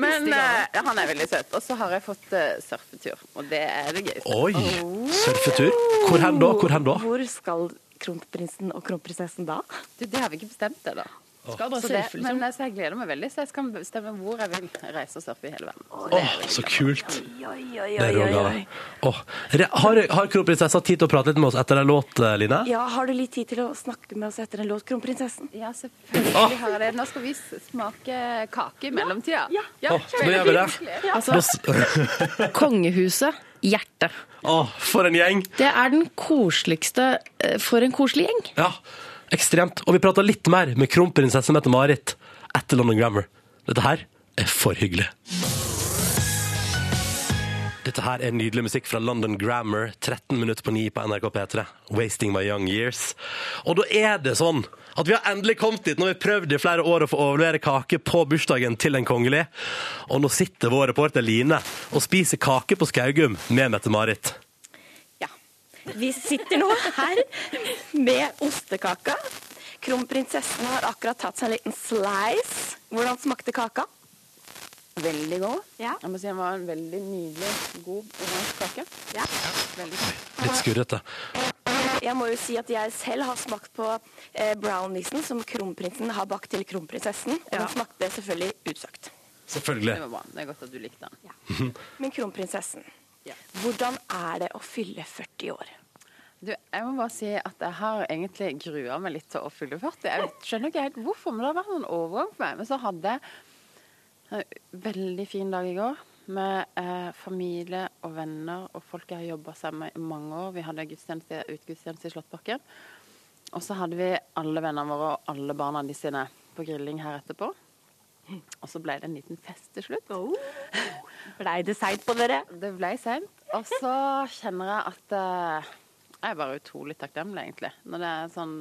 Men uh, han er veldig søt. Og så har jeg fått uh, surfetur, og det er det gøyeste. Oi! Surfetur. Hvor hen da? Hvor hen da? Hvor skal kronprinsen og kronprinsessen da? Du, det har vi ikke bestemt ennå. Skal bare surfe, liksom. men så jeg gleder meg veldig, så jeg skal bestemme hvor jeg vil reise og surfe i hele verden. Åh, så kult. Oi, oi, Det er rågave. Åh, re- Har, har kronprinsessa tid til å prate litt med oss etter en låt, eh, Line? Ja, har du litt tid til å snakke med oss etter en låt, kronprinsessen? Ja, selvfølgelig har jeg det. Nå skal vi smake kake i mellomtida. Ja, Åh, nå gjør vi det. Altså, Da s- kongehuset, hjertet. Åh, for en gjeng. Det er den koseligste eh, For en koselig gjeng. Ja, ekstremt. Og vi prater litt mer med kronprinsesse Mette-Marit etter London Grammar. Dette her er for hyggelig. Dette her er nydelig musikk fra London Grammar, 13 minutter på 9 på NRK P3. 'Wasting My Young Years'. Og da er det sånn at vi har endelig kommet dit. Nå har vi prøvd i flere år å få overlevere kake på bursdagen til en kongelig. Og nå sitter vår reporter Line og spiser kake på Skaugum med Mette-Marit. Vi sitter nå her med ostekaka. Kronprinsessen har akkurat tatt seg en liten slice. Hvordan smakte kaka? Veldig god. Ja. Jeg må si den var en veldig nydelig, god oransje kake. Ja. Veldig god. Litt skurrete. Jeg må jo si at jeg selv har smakt på eh, browniesen som kronprinsen har bakt til kronprinsessen. Og den smakte selvfølgelig utsøkt. Selvfølgelig. Det var bra. Det er godt at du likte den. Men kronprinsessen, hvordan er det å fylle 40 år? Du, jeg må bare si at jeg har egentlig grua meg litt til å fylle 40. Jeg skjønner ikke helt hvorfor, men det har vært en overgang for meg. Men så hadde jeg en veldig fin dag i går med eh, familie og venner og folk jeg har jobba sammen med i mange år. Vi hadde gudstjeneste, utgudstjeneste i Slåttbakken. Og så hadde vi alle vennene våre og alle barna de sine på grilling her etterpå. Og så ble det en liten fest til slutt. Blei det seint på dere? Det ble seint. Og så kjenner jeg at uh, jeg er bare utrolig takknemlig, egentlig. Når det er sånn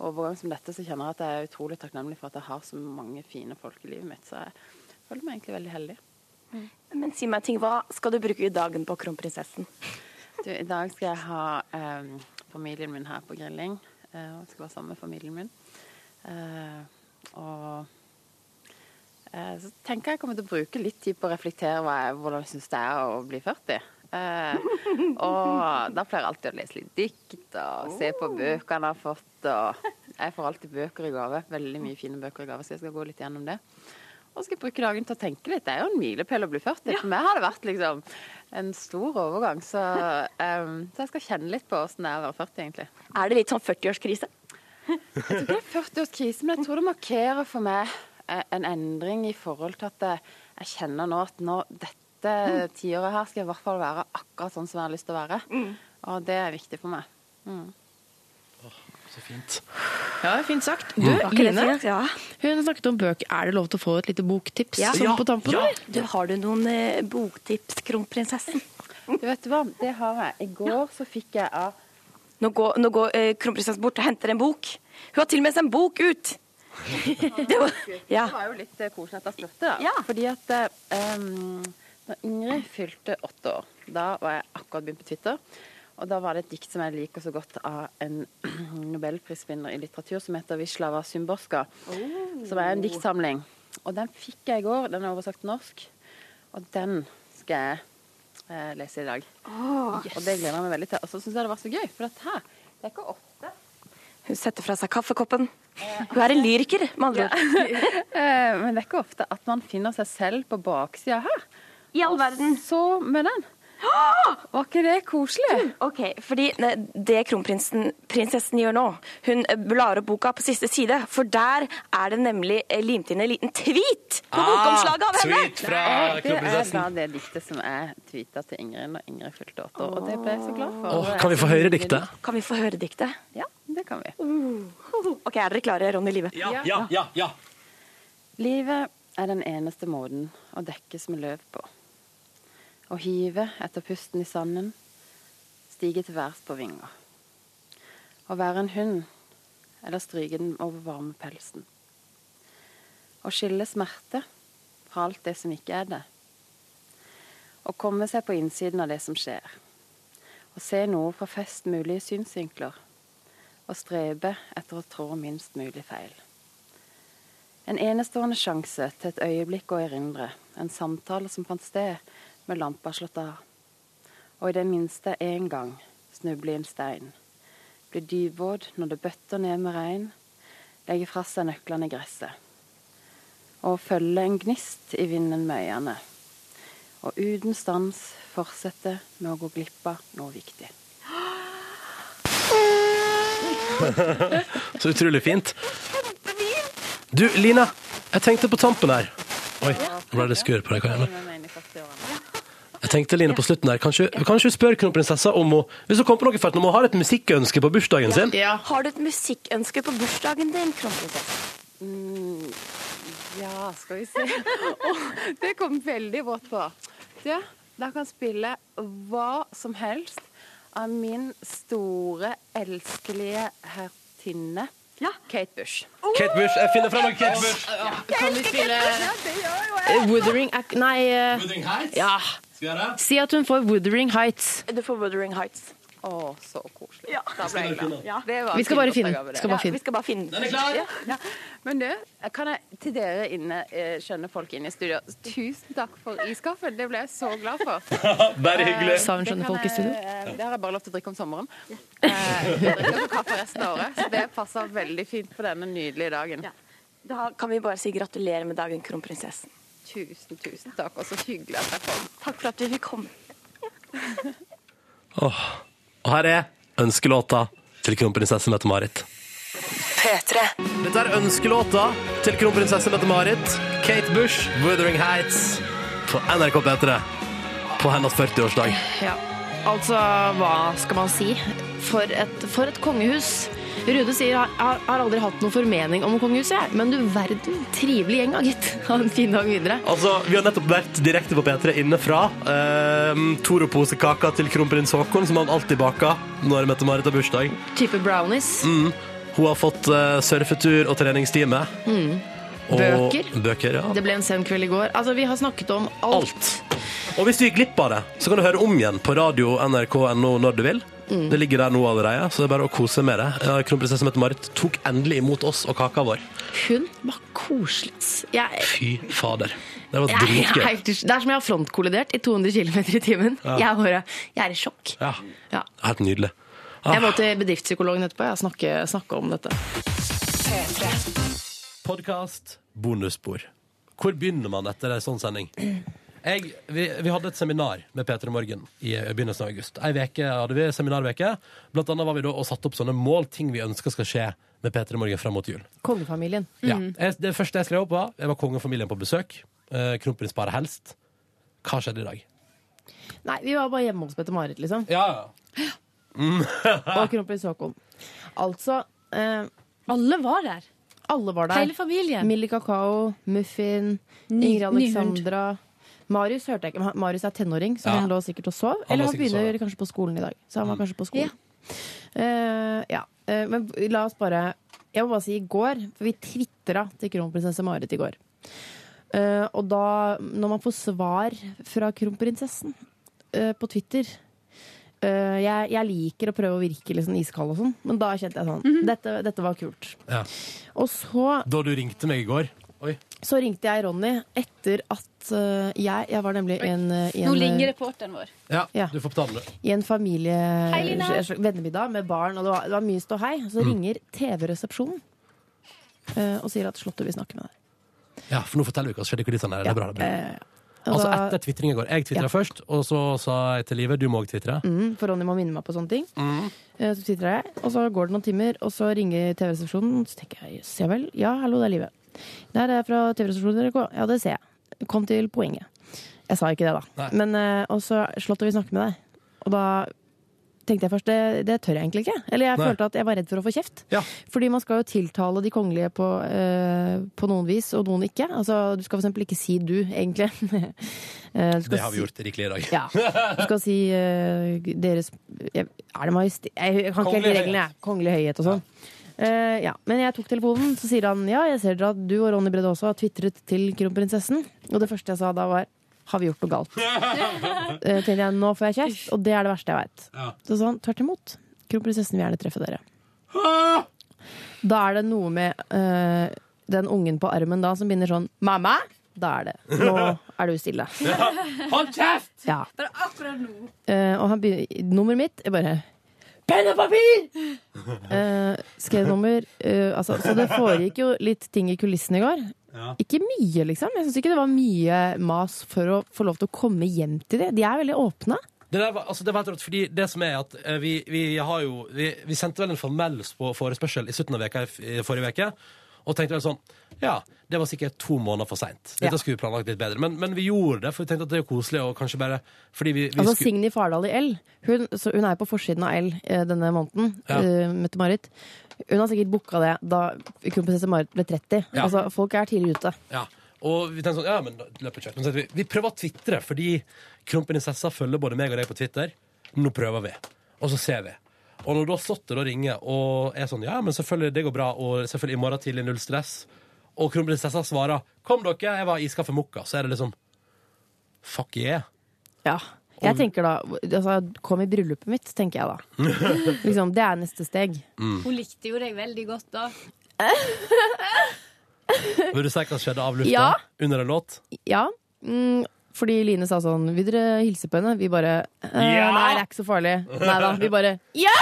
overgang som dette, så kjenner jeg at jeg er utrolig takknemlig for at jeg har så mange fine folk i livet mitt. Så jeg føler meg egentlig veldig heldig. Men si meg ting, hva skal du bruke i dagen på kronprinsessen? Du, I dag skal jeg ha eh, familien min her på grilling. Eh, jeg skal være sammen med familien min. Eh, og så tenker jeg jeg kommer til å bruke litt tid på å reflektere jeg, hvordan jeg syns det er å bli 40. Eh, og da pleier jeg alltid å lese litt dikt og se på bøkene jeg har fått. Og jeg får alltid bøker i gave. Veldig mye fine bøker i gave, så jeg skal gå litt gjennom det. Og skal jeg bruke dagen til å tenke litt. Det er jo en milepæl å bli 40. For meg har det vært liksom en stor overgang. Så, um, så jeg skal kjenne litt på åssen det er å være 40, egentlig. Er det litt sånn 40-årskrise? Jeg tror ikke det er 40-årskrise, men jeg tror det markerer for meg eh, en endring i forhold til at jeg, jeg kjenner nå at nå, dette tiåret her skal i hvert fall være akkurat sånn som jeg har lyst til å være. Og det er viktig for meg. Mm. Så fint. Ja, fint sagt. Du, Var Line. Ja. hun snakket om bøker. Er det lov til å få et lite boktips Ja. sånn på tampen? Ja. Du, har du noen eh, boktips, kronprinsessen? Du vet hva, det har jeg. I går så fikk jeg av Nå går, nå går eh, kronprinsessen bort og henter en bok. Hun har til og med sendt en bok ut! det var, ja. Det var jo litt eh, koselig at jeg spurte, da. Fordi at um, da Ingrid fylte åtte år, da var jeg akkurat begynt på Twitter. Og da var det et dikt som jeg liker så godt av en nobelprisvinner i litteratur som heter 'Vislava Symborska', oh. Som er en diktsamling. Og den fikk jeg i går. Den er oversagt til norsk. Og den skal jeg eh, lese i dag. Og det gleder jeg meg veldig til. Og så syns jeg det var så gøy, for dette her det er ikke ofte Hun setter fra seg kaffekoppen. Hun er en lyriker, med andre ord. Eh, Men det er ikke ofte at man finner seg selv på baksida her. I all verden. Så med den. Var ikke det koselig? Ok, fordi det kronprinsessen gjør nå, hun eh, blar opp boka på siste side, for der er det nemlig eh, limt inn en liten tweet på bokomslaget av henne. tweet fra kronprinsessen. det er da det diktet som jeg tweeta til Ingrid når Ingrid fylte åtte år. Og det ble jeg så glad for. Åh, kan vi få høre diktet? Kan vi få høre diktet? Ja, det kan vi. Ok, er dere klare, Ronny Live? Ja, ja, ja, ja. Livet er den eneste måten å dekkes med løv på. Å hive etter pusten i sanden, stige til værs på vinger. Å være en hund, eller stryke den over varme pelsen. Å skille smerte fra alt det som ikke er det. Å komme seg på innsiden av det som skjer. Å se noe fra fest mulige synsvinkler. Å strebe etter å trå minst mulig feil. En enestående sjanse til et øyeblikk å erindre, en samtale som fant sted med lampa slått av. Og i det minste én gang snubler i en stein. Blir dypvåt når det bøtter ned med regn. Legger fra seg nøklene i gresset. Og følger en gnist i vinden med øynene. Og uten stans fortsetter med å gå glipp av noe viktig. Så utrolig fint. Du, Lina, jeg tenkte på tampen her. Oi, nå ble det skur på deg. Jeg, tenkte, Line, på slutten der, kanskje, kanskje spør kronprinsessa om hun Hvis hun kommer på noe for om hun har et musikkønske på bursdagen sin? Har du et musikkønske på bursdagen din, kronprinsesse? Mm, ja, skal vi se. oh, det kom veldig vått på. Du, da kan spille hva som helst av min store, elskelige hertinne Kate Bush. Kate Bush. Jeg finner fram noe Kate Bush. Kan vi spille jeg. Wuthering Nei uh... Wuthering Heights? Ja. Si at hun får Wuthering Heights. Du får Wuthering Heights. Å, så koselig. Ja. Da ble jeg glad. Ja. Vi skal bare finne. den. Skal bare Ja. Vi skal bare finne Den er klar. Ja, ja. Men du, kan jeg til dere inne, eh, skjønne folk inne i studio, tusen takk for iskaffen. Det ble jeg så glad for. Bare hyggelig. Sa hun skjønne folk i studio? eh, Det har jeg bare lov til å drikke om sommeren. Eh, Jeg drikker ikke kaffe resten av året, så det passer veldig fint på denne nydelige dagen. Da kan vi bare si gratulerer med dagen, kronprinsessen. Tusen, tusen takk, og så hyggelig at jeg kom. Takk for at du fikk komme. oh, Og her er ønskelåta til kronprinsesse Mette-Marit. P3. Dette er ønskelåta til kronprinsesse Mette-Marit. Kate Bush, 'Wuthering Heights', på NRK P3 på hennes 40-årsdag. Ja. Altså, hva skal man si? For et, for et kongehus. Rude sier har, har aldri hatt noen formening om kongehuset, jeg. men du verden, trivelig gjeng, da, gitt. Ha en fin dag videre. Altså, Vi har nettopp vært direkte på P3 innenfra. Eh, Toro-posekaka til kronprins Haakon, som han alltid baker når Mette-Marit har bursdag. Type brownies. Mm. Hun har fått eh, surfetur og treningstime. Mm. Og Bøker. Bøker, ja. Det ble en sen kveld i går. Altså, Vi har snakket om alt. Og hvis du gikk glipp av det, så kan du høre om igjen på radio nrk.no når du vil. Mm. Det ligger der nå allerede, så det er bare å kose med det. Kronprinsesse Mette-Marit tok endelig imot oss og kaka vår. Hun var koselig. Jeg, Fy fader. Det var jeg, dritgøy. det er som jeg har frontkollidert i 200 km i timen. Ja. Jeg, bare, jeg er i sjokk. Ja. Ja. Helt nydelig. Ah. Jeg må til bedriftspsykologen etterpå og snakke, snakke om dette. Podkast, bonusspor. Hvor begynner man etter en sånn sending? Jeg, vi, vi hadde et seminar med P3 Morgen i begynnelsen av august. Ei veke hadde vi seminarveke. Blant annet var vi da og satte opp sånne mål, ting vi ønska skal skje med P3 Morgen frem mot jul. Kongefamilien. Ja. Mhm. Jeg, det første jeg skrev opp, var jeg var kongefamilien på besøk. Eh, Kronprinsparet helst. Hva skjedde i dag? Nei, vi var bare hjemme hos Bette-Marit, liksom. Ja, Mm. og kronprins Haakon. Altså eh, Alle var der. Alle var der. Hele familien. Millie Kakao, Muffin, Ingrid Alexandra. hund. Marius hørte jeg ikke. Marius er tenåring, så han lå sikkert og sov. Han Eller han begynner sove. kanskje på skolen i dag. Så han var Mm. kanskje på skolen. Uh, ja. Uh, men la oss bare Jeg må bare si i går, for vi tvitra til kronprinsesse Marit i går. Uh, og da, når man får svar fra kronprinsessen på Twitter jeg, jeg liker å prøve å virke sånn iskald og sånn, men da kjente jeg sånn dette, dette var kult. Ja. Og så, Da du ringte meg i går Oi. så ringte jeg Ronny etter at eh, jeg Jeg var nemlig en, eh, en Nå ligger reporteren vår. Ja, Ja. du får betale det. i en familie Hei, vennemiddag med barn, og det var, det var mye ståhei. Så Mm. ringer TV-resepsjonen eh, og sier at Slottet vil snakke med deg. Ja, for nå forteller vi hva som skjedde i kulissene. her. Det er bra. Det er bra. Eh, Altså etter tvitring i går. Jeg tvitra Ja. først, og så sa jeg til Live du må òg tvitre. Mm, for Ronny må minne meg på sånne ting. Mm. Eh, Så tvitrer jeg, og så går det noen timer, og så ringer TV-resepsjonen. Så tenker jeg ja vel. Ja, hallo, det er Live. Det her er fra TV-resepsjonen NRK. Ja, det ser jeg. Kom til poenget. Jeg sa ikke det, da. Nei. Men eh, Og så Slottet vil snakke med deg. Og da tenkte jeg først det, det tør jeg egentlig ikke. Eller jeg Nei. følte at jeg var redd for å få kjeft. Ja. Fordi man skal jo tiltale de kongelige på, eh, på noen vis, og noen ikke. Altså, du skal for eksempel ikke si du, egentlig. Eh, du skal Det har vi si- gjort rikelig i dag. ja. Du skal si eh, deres jeg- Er det majestet Jeg kan ikke helt reglene, jeg. Kongelig høyhet og sånn. Eh, ja. Men jeg tok telefonen, så sier han ja, jeg ser dere at du og Ronny Brede også har tvitret til kronprinsessen. Og det første jeg sa da var har vi gjort noe galt? uh, tenkte jeg, Nå får jeg kjeft, og det er det verste jeg veit. Ja. Så sa han tvert imot. Kronprinsessen vil gjerne treffe dere. Da er det noe med uh, den ungen på armen da som begynner sånn Mamma! Da er det. Nå er du stille. Hold kjeft! Ja. Bare akkurat nå. Uh, og han begynner, nummeret mitt er bare Penn og papir! Uh, skrev nummer. eh, altså, så det foregikk jo litt ting i kulissene i går. Ja. Ikke mye, liksom. Jeg syns ikke det var mye mas for å få lov til å komme hjem til det. De er veldig åpne. Det, der var, altså det var helt rått, fordi det som er at eh, vi, vi har jo vi, vi sendte vel en formell på forespørsel i slutten av veka i i forrige uke. Og tenkte vel sånn Ja, det var sikkert to måneder for seint. Dette skulle vi planlagt litt bedre. Men, men vi gjorde det, for vi tenkte at det er koselig. Og kanskje bare fordi vi, vi Altså skulle Signy Fardal i L. Hun, så hun er på forsiden av L eh, denne måneden. Ja. uh, Mette-Marit. Hun har sikkert booka det da kronprinsesse Marit ble 30. Ja. Altså, folk er tidlig ute. Ja. Og vi tenkte sånn, ja, men løper kjørt. Vi, vi prøver å tvitre, fordi kronprinsessa følger både meg og deg på Twitter. Nå prøver vi. Og så ser vi. Og når da Slottet da ringer og er sånn, ja, men selvfølgelig, det går bra, og selvfølgelig i morgen tidlig null stress, og kronprinsessa svarer, kom dere, jeg var i iskaffe mokka, så er det liksom, fuck yeah. Ja. Jeg tenker da, altså, Kom i bryllupet mitt, tenker jeg da. liksom, det er neste steg. Mm. Hun likte jo deg veldig godt da. Vil du si hva som skjedde av lufta? Ja. Under en låt? Ja. Mm, fordi Line sa sånn Vil dere hilse på henne? Vi bare eh, Ja! Nei, det er ikke så farlig. Nei da. Vi bare Ja!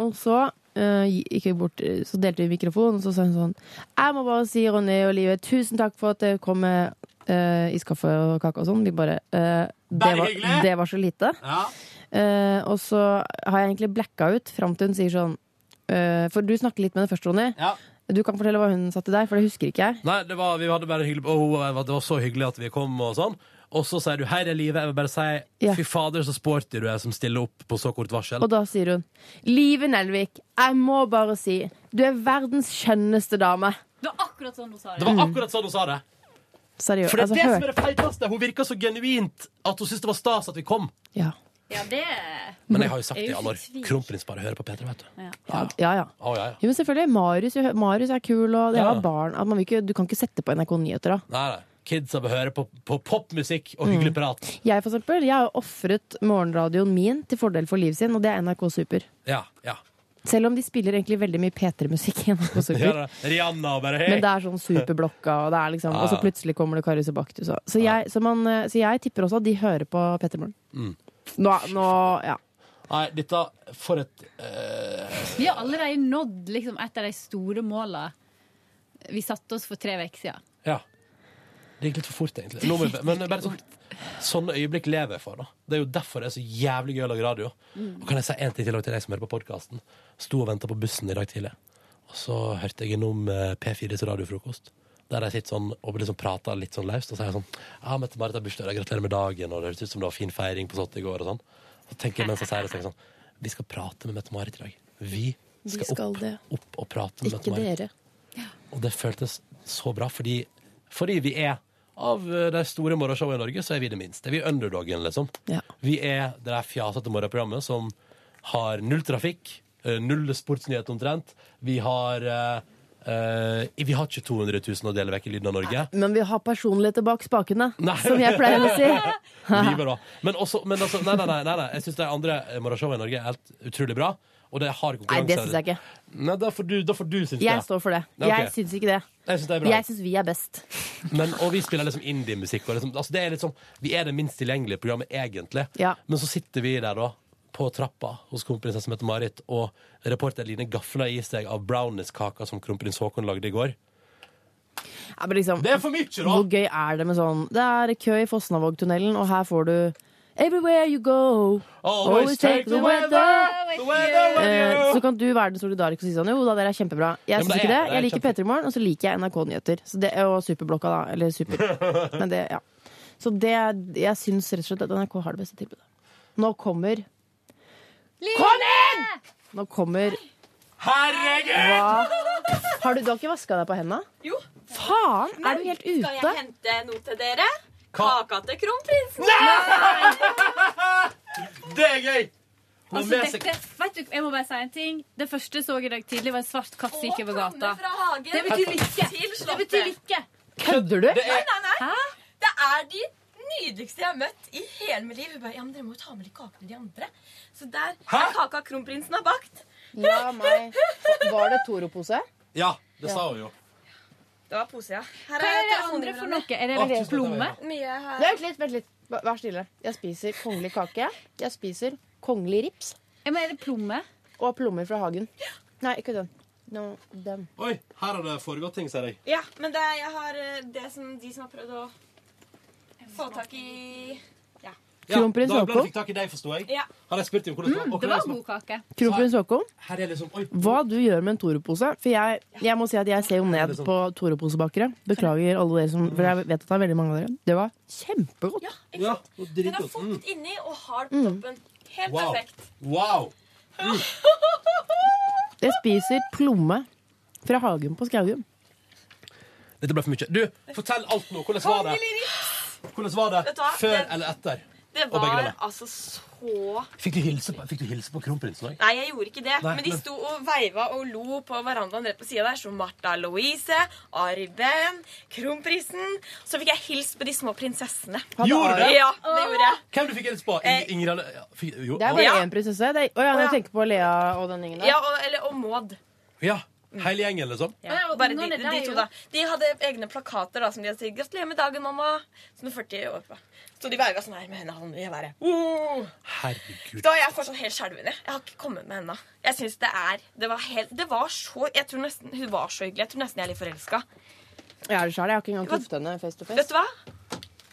Og så eh, gikk vi bort, eh, så delte vi mikrofonen, og så sa hun sånn Jeg må bare si, Ronny og Live, tusen takk for at dere kom med uh, iskaffe og kake og sånn. Vi bare uh, det, var, det var så lite. Ja. Uh, og så har jeg egentlig blacka ut fram til hun sier sånn For du snakker litt med henne først, Ronny. Ja. Du kan fortelle hva hun sa til deg, for det husker ikke jeg. Nei, det var, vi hadde bare hyggelig, og det var så hyggelig at vi kom og sånn. Og så sier du, 'her er livet. Jeg vil bare si, Ja. fy fader, så sporty du er som stiller opp på så kort varsel. Og da sier hun Live Nelvik, jeg må bare si Du er verdens skjønneste dame. Det var akkurat sånn hun sa Det det. var akkurat sånn hun sa det. Seriøst. For det er altså, det hør. som er det feiteste. Hun virka så genuint at hun syntes det var stas at vi kom. Ja. Ja, det Men jeg har jo sagt det i alle år. Kronprins bare hører på P3, vet du. Ja. Ja, ja, ja. Oh, ja, ja. Jo, men selvfølgelig. Marius, Marius er kul, og det Ja. har barn. Man vil ikke, du kan ikke sette på NRK Nyheter, da. Nei, nei. Kidsa bør høre på, på popmusikk og hyggelig prat. Jeg for eksempel, jeg har ofret morgenradioen min til fordel for livet sin, og det er NRK Super. Ja, ja. Selv om de spiller egentlig veldig mye P3-musikk i NRK ja Super. da. Rihanna og bare hei. Men det er sånn superblokka, og, det er liksom, og så plutselig kommer det Karius og Baktus. og- Så, jeg- så, man, så jeg tipper også at de hører på P3 Morgen. Mm. Nå, nå, ja. Nei, dette For et eh, Vi har allerede nådd liksom, et av de store måla vi satte oss for tre uker siden. Ja. Det gikk litt for fort, egentlig. Nå men bare sånn, sånne øyeblikk lever jeg for. da Det er jo derfor det er så jævlig gøy å lage radio. Og kan jeg si en ting til til deg som hører på podkasten? Sto og venta på bussen i dag tidlig, og så hørte jeg innom eh, P4s radiofrokost. Der jeg sitter sånn og liksom prater litt sånn løst, og så er sånn Ja, Mette-Marit har bursdag, gratulerer med dagen, og det høres ut som det var fin feiring på Sott i går, og sånn. Så tenker jeg mens jeg sier det, sånn Vi skal prate med Mette-Marit i dag. Vi Vi skal, skal opp, opp og prate med Ikke Mette-Marit. dere. Og det føltes så bra, fordi, fordi vi er av eh, de store morgenshowene i Norge, så er vi det minste. Vi er underdogen, liksom. Ja. Vi er det der fjasete morgenprogrammet som har null trafikk, eh, null sportsnyhet omtrent. Vi har Eh, vi har ikke 200 000 å dele vekk i Lyden av Norge. Men vi har personligheter bak spakene, Nei. som jeg pleier å si. Men, også, men altså, nei, nei, nei, nei. Jeg syns de andre morgenshowene i Norge er helt utrolig bra. Og det har Nei, konkurranse. det syns jeg ikke. Nei, da får du, da får du synes det. Jeg står for det. Ja, ok. Jeg syns ikke det. Jeg synes det er bra. Jeg syns vi er best. Men, og vi spiller liksom indie-musikk. og Liksom, altså det er liksom, vi er det minst tilgjengelige programmet, egentlig. Ja. Men så sitter vi der da, på trappa hos kronprinsesse Mette-Marit, og reporter Line gafler i seg av brownies-kaka som kronprins Haakon lagde i går. Ja, men liksom, Det er for mye, da! Hvor gøy er det med sånn Det er kø i Fosnavågtunnelen, og her får du Everywhere you go, always take the weather. The weather with Eh, you. så kan du være den solidariske og si sånn Jo da, dere er kjempebra. Jeg syns ikke er- det. er Jeg liker kjempe- P3 Morgen, og så liker jeg NRK-nyheter. Så det Og Superblokka, da. Eller Super. Men det, ja. Så det Jeg syns rett og slett at NRK har det beste tilbudet. Nå kommer Kom inn! Nå kommer Herregud! Hva? Har du, du har ikke vaska deg på henda? Jo. Faen! Er du helt ute? Skal jeg hente noe til dere? Kaka til kronprinsen. Det er gøy! Altså, dette, vet du, jeg må bare si en ting. Det første jeg så i dag tidlig, var en svart katt som gikk over gata. Det betyr lykke. Det betyr lykke. Kødder du? Det Nei, er, nei, nei. Det er de nydeligste jeg har møtt i hele mitt liv. Hun bare, ja, men Dere må jo ta med litt kake til de andre. Så der er kaka kronprinsen har bakt. Ja, meg Var det Toro-pose? ja, det sa hun jo. Det var pose, ja. Her Hva er det andre for noe? Er det Å, plomme? Mye her. Vent litt, vent litt. Vær stille. Jeg spiser kongelig kake. Jeg spiser kongelig rips. Ja, men er det plomme? Og plommer fra hagen. Nei, ikke den. No, den. Oi, her har det foregått ting, ser jeg. Ja, men det, jeg har eh, det som de som har prøvd å få tak i Ja. Ja, Kronprins Dagbladet Haakon? fikk tak i deg, forsto jeg. Ja. Har jeg spurt om hvordan det var? Mm, det var det som- god kake. Kronprins Haakon, liksom hva du gjør med en Toro-pose? For jeg, jeg må si at jeg ser jo ned sånn- på Toro-posebakere. Beklager alle dere som For jeg vet at det er veldig mange av dere. Det var kjempegodt. Ja, og Den er fukt Mm. inni og hard på toppen. Helt Wow. perfekt. Wow. Jeg spiser plomme fra hagen på Skaugum. Dette ble for mye. Du, fortell alt nå. Hvordan var det? Hvordan var det før eller etter? Det var altså så Fikk du hilse på, fikk du hilse på kronprinsen òg? Nei, jeg gjorde ikke det. Nei, men de sto og veiva og lo på verandaen rett på sida der. Så Martha Louise, Ari Behn, kronprinsen. Så fikk jeg hilst på de små prinsessene. Gjorde du det? Ja, det gjorde jeg. Hvem du fikk hilse på? Eh, Ingrid Alle- ja, fikk- Det er bare Ja. én prinsesse. Å ja, Å, ja. jeg tenker på Lea og den gjengen der. Ja, og, eller, og Maud. ja. Hele gjengen, liksom? Ja, Ja, bare de, de, de, to, da. De hadde egne plakater da, som de hadde sagt 'Gratulerer med dagen, mamma'. Som er 40 år på. Så de veiva sånn her med hendene. Bare, oh. Herregud. Da er jeg fortsatt helt skjelven. Jeg har ikke kommet med ennå. Jeg syns det er Det var helt Det var så Jeg tror nesten Hun var så hyggelig. Jeg tror nesten jeg er litt forelska. Jeg er det sjøl. Jeg har ikke engang truffet henne face to Vet du hva?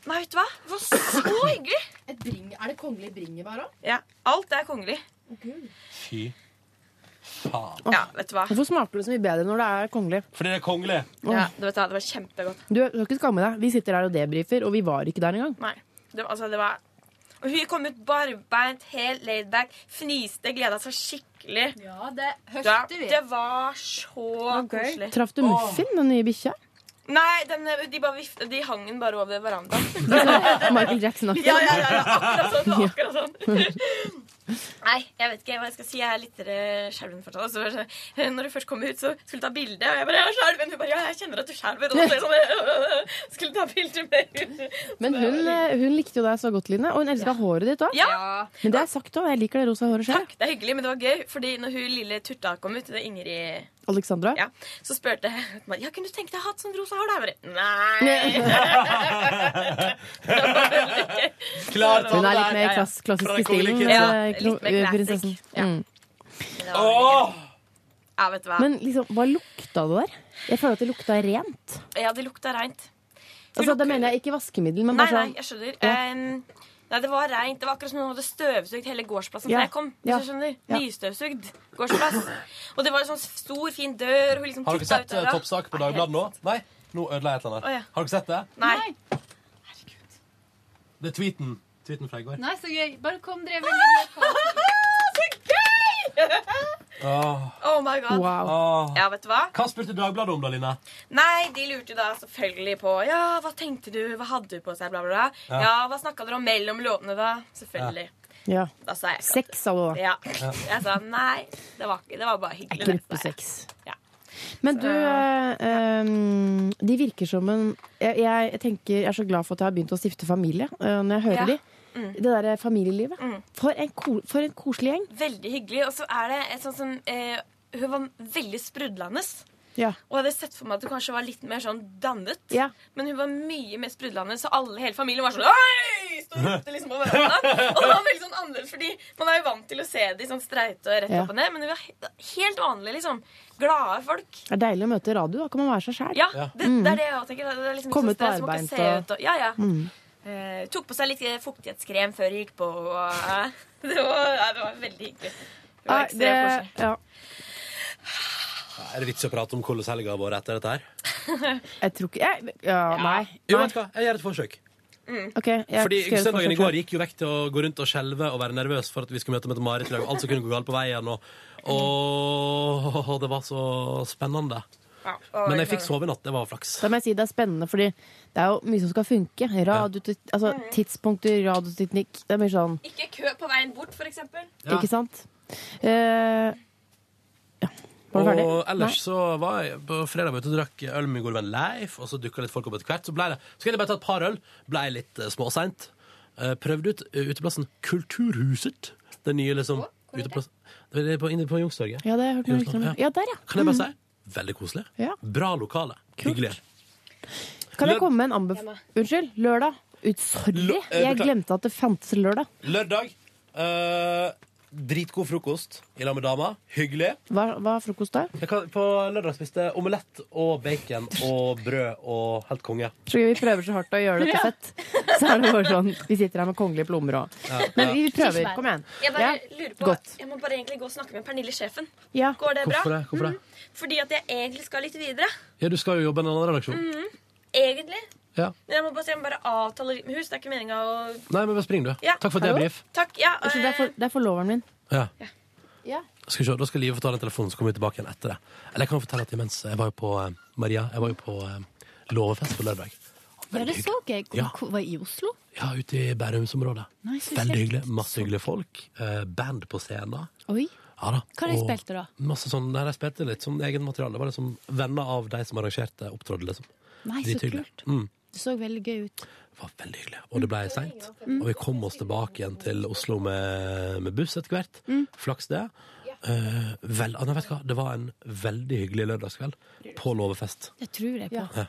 Nei, vet du hva? Det var så hyggelig. er det kongelig bringebær òg? Ja, Alt er kongelig. Fy faen. Ja, vet du hva? Hvorfor smaker det så mye bedre når det er kongelig? Fordi det er kongelig. Ja, du vet hva? Det var kjempegodt. Du, du skal ikke skamme deg. Vi sitter her og debrifer, og vi var ikke der engang. Nei. Det, altså, det var Og hun kom ut barbeint, helt laidback, fniste, gleda seg skikkelig. Ja, det hørte vi. det var så koselig. Traff du Muffin, den nye bikkja? Nei, den, de, bare vifte, de hang den bare over verandaen. Michael Jackson-aktig. Ja, ja, ja, ja, akkurat sånn. Akkurat sånn. Nei, jeg vet ikke hva jeg skal si. Jeg er litt eh, skjelven fortsatt. Så, var det sånn, når du først kom ut, så skulle du ta bilde, og jeg bare 'Jeg er skjelven.' Hun bare 'Ja, jeg kjenner at du skjelver.' Og så sånn, skulle ta bilde med henne. Men hun, eh, hun likte jo deg så godt, Line, og hun elska håret ditt òg. Ja, Men det er sagt òg. Jeg liker det rosa håret selv. takk. Det er hyggelig, men det var gøy. Fordi når hun lille Turta kom ut, det er Ingrid Alexandra. ja, så spurte jeg ja, kunne du tenke deg å ha sånn rosa hår. da? Jeg bare, Nei. Klart Hun er litt mer klass, klassisk i stilen. eh, Ja, litt mer prinsessen. Ja. Mm. Åh! Ja, vet du hva. Men liksom, hva lukta det der? Jeg føler at det lukta rent. Ja, det lukta rent. Altså, Da mener jeg ikke vaskemiddel, men Nei, sånn nei, nei, jeg skjønner. Ja. Em, nei, det var reint. Det var akkurat som om hun hadde støvsugd hele gårdsplassen Ja. før jeg kom. Hvis Ja. du skjønner. Ja. Nystøvsugd gårdsplass. Og det var en sånn stor, fin dør. Hun liksom Har dere sett ut eh, toppsak på Dagbladet nå? Nei? Nå ødela jeg et eller annet. ja. Har dere sett det? Nei. Herregud. Det er tweeten. Tweeten fra i går. Nei, så gøy. Bare kom dere veldig Så Åh. Oh my god. Wow. Oh. Ja, vet du hva? Hva spurte Dagbladet om da, Line? Nei, de lurte da selvfølgelig på Ja, hva tenkte du? Hva hadde du på seg? Bla, bla, bla. Ja. Ja, hva snakka dere om mellom låtene, da? Selvfølgelig. Ja. Da sa jeg at- Sex, sa du da. Ja. Jeg sa nei, det var ikke Det var bare hyggelig. Gruppesex. Ja. Men du, eh, de virker som en jeg, jeg tenker, jeg er så glad for at jeg har begynt å stifte familie eh, når jeg hører Ja. de. Mm. Det derre familielivet. For, en ko, for en koselig gjeng. Veldig hyggelig. Og så er det et sånt som eh, Hun var veldig sprudlende. Ja. Og jeg hadde sett for meg at hun kanskje var litt mer sånn dannet. Ja. Men hun var mye mer sprudlende, så alle, hele familien var sånn Oi! Stod og liksom på. Og det var veldig sånn annerledes, fordi man er jo vant til å se de sånn streite og rett Ja. opp og ned, men hun var helt vanlige, liksom. Glade folk. Det er deilig å møte radio. Da kan man være seg sjæl. Ja, det, det er det jeg tenker. Det er liksom Komme ikke ut på sånn sted som man kan arbeid og- og Ja, ja. Mm. Eh, tok på seg litt fuktighetskrem før jeg gikk på. Og, eh, det, var, ja, det var veldig hyggelig. Det var ekstremt koselig. ja. Er det vits å prate om hvordan helga har vært etter dette her? Jeg tror ikke jeg, ja, Nei. Jo, vet du hva, jeg gjør et forsøk. Ok, jeg Fordi Søndagen i går gikk jo vekk til å gå rundt og skjelve og være nervøs for at vi skulle møte Mette-Marit i dag. Alt som kunne gå galt på veien. Og, og det var så spennende. Men jeg fikk sove i natt. Det var flaks. Da må jeg si det er spennende, fordi det er jo mye som skal funke. Radio, altså, tidspunkter, radioteknikk. Det er mye sånn Ikke kø på veien bort, for eksempel. Ikke sant? Uh, ja. Og ellers Nei. så var jeg på fredag ute og drakk øl med min gode venn Leif, og så dukka litt folk opp etter hvert. Så ble det Så skulle jeg bare ta et par øl. Blei litt uh, småseint. Eh, prøvde ut eh, uteplassen Kulturhuset. Den nye liksom uteplassen. Det er på, inne på Youngstorget. Ja, det har jeg hørt noe rykter om. Ja, der, ja. Kan jeg bare Mm. si? Veldig koselig. Ja. Bra lokale. Hyggelig. Kan jeg komme med en anbefaling? Unnskyld, lørdag. Sorry, eh, jeg glemte at det fantes lørdag. Lørdag. Uh, dritgod frokost i lag med dama. Hyggelig. Hva, hva er frokost der? Jeg kan, på lørdag spiste jeg omelett og bacon og brød og helt konge. Så vi prøver så hardt å gjøre det til fett. Så er det bare sånn Vi sitter her med kongelige plommer og Ja, Men ja. vi prøver. Kom igjen. Jeg bare Ja, lurer på Godt. Jeg må bare egentlig gå og snakke med Pernille, sjefen. Ja. Går det bra? Hvorfor det? Hvorfor det? Mhm. Fordi at jeg egentlig skal litt videre. Ja, du skal jo jobbe i en annen redaksjon. Mhm. Egentlig. Ja. Men jeg må bare, jeg må bare avtale litt med hus. Det er ikke meninga å Nei, men bare spring, du. Ja. Takk for Hallo? debrief. Takk. Ja, Unnskyld, det er for- det er forloveren min. Ja. Ja. Skal vi se, da skal Live få ta den telefonen, så kommer vi tilbake igjen etter det. Eller jeg kan fortelle at imens Jeg var jo på eh, Maria, jeg var jo på eh, låvefest på lørdag. Ja, det så jeg. Ja. Var i Oslo? Ja, ute i Bærumsområdet. Nice, Veldig hyggelig. Masse hyggelige folk. Eh, band på scenen. Oi. Ja da. Hva de Og spilt da? Masse sånn, nei, de spilte litt sånn egen materiale. Det var liksom venner av de som arrangerte, opptrådte, liksom. Nei, så Drithyggelig. kult. Mm. Det så veldig gøy ut. Det var veldig hyggelig. Og det ble seint. Mm. Og vi kom oss tilbake igjen til Oslo med, med buss etter hvert. Mm. Flaks det. Uh, vel, ah, nei, vet du hva? Det var en veldig hyggelig lørdagskveld på låvefest. Det tror jeg på. Ja.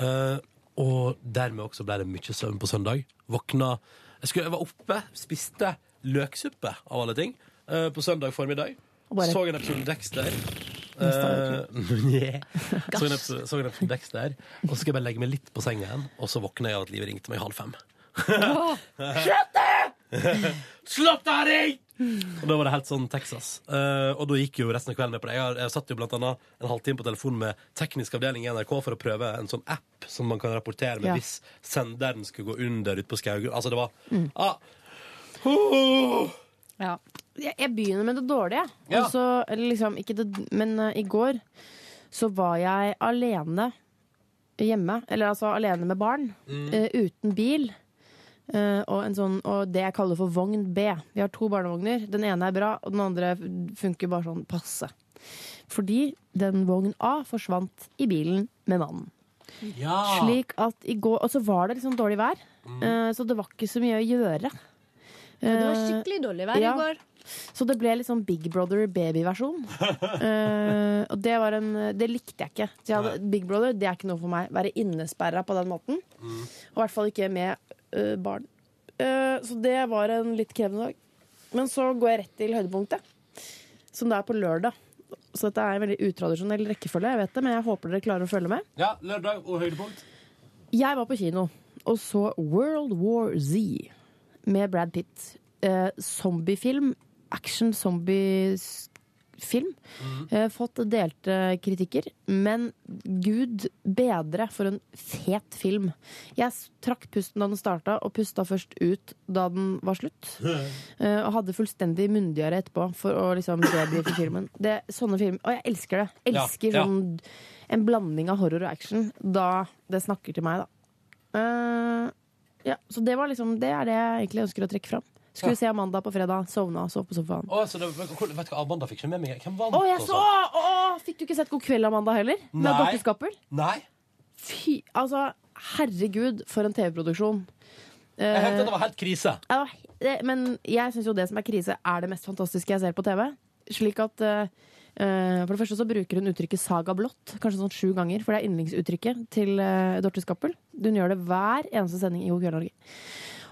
Uh, og dermed også ble det mye søvn på søndag. Våkna Jeg, skulle, jeg var oppe, spiste løksuppe, av alle ting, eh, på søndag formiddag. Og bare- Så en episode Dexter. Eh, yeah. så, en episode, så en episode Dexter. Og så skal jeg bare legge meg litt på senga igjen, og så våkner jeg av at livet ringte meg halv fem. Det! Slutt det, ring! Og da var det helt sånn Texas. Eh, og da gikk jo resten av kvelden med på det. Jeg, har, jeg satt jo blant annet en halvtime på telefonen med teknisk avdeling i NRK for å prøve en sånn app som man kan rapportere med Ja. hvis senderen skulle gå under ute på Skaugum. Altså, det var Mm. ah. Oh. Ja. Jeg, jeg begynner med det dårlige. Ja. Og så, eller liksom, ikke det, men uh, i går så var jeg alene hjemme. Eller altså alene med barn. Mm. Uh, uten bil. Uh, og, en sånn, og det jeg kaller for vogn B. Vi har to barnevogner. Den ene er bra, og den andre funker bare sånn passe. Fordi den vogn A forsvant i bilen med mannen. Ja. Slik at i går Og så var det liksom dårlig vær, eh, så det var ikke så mye å gjøre. Ja, det var skikkelig dårlig vær i går. Så det ble litt sånn Big Brother baby-versjon. Eh, og det var en Det likte jeg ikke. Så jeg hadde, Big Brother det er ikke noe for meg. Være innesperra på den måten. Og i hvert fall ikke med uh, barn. Uh, så det var en litt krevende dag. Men så går jeg rett til høydepunktet, som det er på lørdag. Så dette er en veldig utradisjonell rekkefølge, jeg vet det, men jeg håper dere klarer å følge med. Ja, lørdag og høydepunkt. Jeg var på kino og så World War Z med Brad Pitt. Zombiefilm. Action zombiefilm. Eh, fått delte kritikker, men gud bedre for en fet film. Jeg trakk pusten da den starta, og pusta først ut da den var slutt. Eh, og hadde fullstendig munndiaré etterpå for å liksom debrife filmen. Det, sånne film, Og jeg elsker det. Elsker ja. sånn en blanding av horror og action. Da det snakker til meg, da. Eh, ja, så det var liksom Det er det jeg egentlig ønsker å trekke fram. Skulle se Amanda på fredag. Sovna, sov på sofaen. Å, så det, vet du hva, Amanda fikk ikke med meg. Hvem vant? Å, jeg så! Å, fikk du ikke sett God kveld, Amanda, heller? Med Nei. Dorte Skappel? Nei. Fy, altså, herregud, for en TV-produksjon. Jeg hørte at det var helt krise. Ja, men jeg syns jo det som er krise, er det mest fantastiske jeg ser på TV. Slik at eh, eh, For det første så bruker hun uttrykket 'saga blått' kanskje sånn sju ganger. For det er yndlingsuttrykket til Dorte Skappel. Hun gjør det hver eneste sending i God kveld Norge.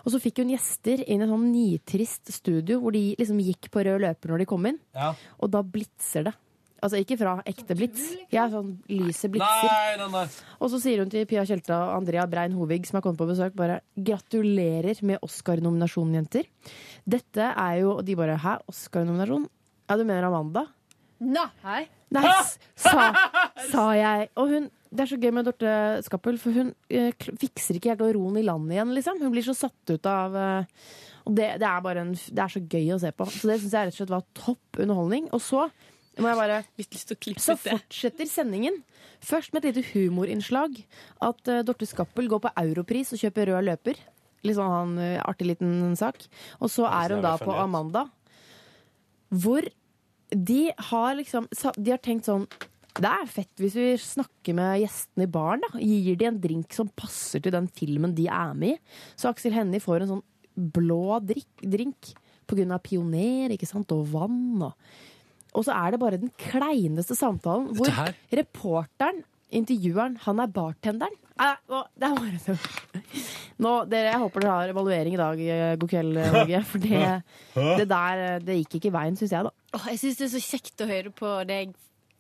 Og så fikk hun gjester inn i et sånn nitrist studio hvor de liksom gikk på rød løper når de kom inn. Ja. Og da blitser det. Altså ikke fra ekte blits. Ja, sånn lyset blitser. Nei, nei, nei. Og så sier hun til Pia Tjelta og Andrea Brein Hovig, som har kommet på besøk, bare gratulerer med Oscar-nominasjonen, jenter. Dette er jo Og de bare hæ, Oscar-nominasjon? Ja, du mener Amanda? Nei. Nei, sa, sa jeg. Og hun Det er så gøy med Dorte Skappel, for hun eh, fikser ikke helt å roe i land igjen, liksom. Hun blir så satt ut av eh, Og det, det er bare en, Det er så gøy å se på. Så det syns jeg rett og slett var topp underholdning. Og så må jeg bare Så fortsetter sendingen. Først med et lite humorinnslag. At eh, Dorte Skappel går på Europris og kjøper rød løper. Litt sånn han, eh, artig liten sak. Og så er hun da på. Amanda. Hvor de har liksom De har tenkt sånn det er fett hvis vi snakker med gjestene i baren. da Gir de en drink som passer til den filmen de er med i. Så Aksel Hennie får en sånn blå drikk, drink på grunn av pioner ikke sant? og vann. Og, og så er det bare den kleineste samtalen hvor reporteren, intervjueren, han er bartenderen. Og det er bare så Nå, dere, Jeg håper dere har evaluering i dag, eh, God kveld, Norge. For det, det der eh, det gikk ikke veien, syns jeg, da. Åh, jeg syns det er så kjekt å høre på deg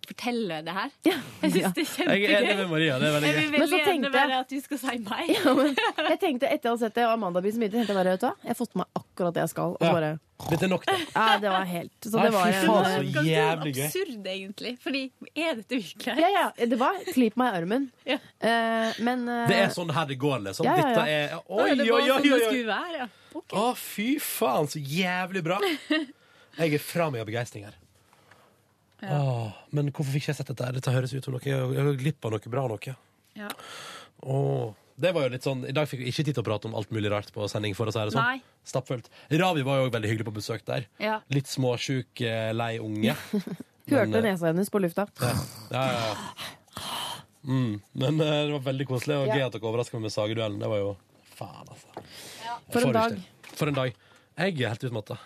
fortelle det her. Jeg syns det er Jeg kjempegøy. er enig med Maria. Det er veldig Jeg vil Men så veldig gjerne bare at du skal si meg. Ja, men jeg tenkte Etter å ha sett det, og Amanda blir så mye, tenkte jeg bare, vet du hva, jeg har fått med meg akkurat det jeg skal. Og så bare Dette er nok, det. Ja, det var helt Så Nei, det var faen, eh, så jævlig gøy. Absurd, egentlig. Fordi er dette virkelig? Ja, ja. Det var klyp meg i armen. Eh, men uh, Det er sånn her det går, liksom. Ja, ja, ja. Dette er Oi, det oi, var oi, sånn det oi, oi. skulle være, ja. Å, fy faen, så jævlig bra. Jeg er fra meg av begeistring her. Åh, men hvorfor fikk ikke jeg sett dette? Dette høres ut som noe Jeg har glipp av noe bra noe. Ja. Åh, det var jo litt sånn I dag fikk vi ikke tid til å prate om alt mulig rart på sending. for å si det sånn Nei. Stappfullt. Ravi var jo veldig hyggelig på besøk der. Ja. Litt småsjuk, eh, lei unge. hørte Men, eh, nesa hennes på lufta. Ja, ja, ja. Mm. Men eh, det var veldig koselig, og Ja. gøy at dere overraska meg med sageduellen. Det var jo Faen, altså. For en dag. For en dag. Jeg er helt utmatta.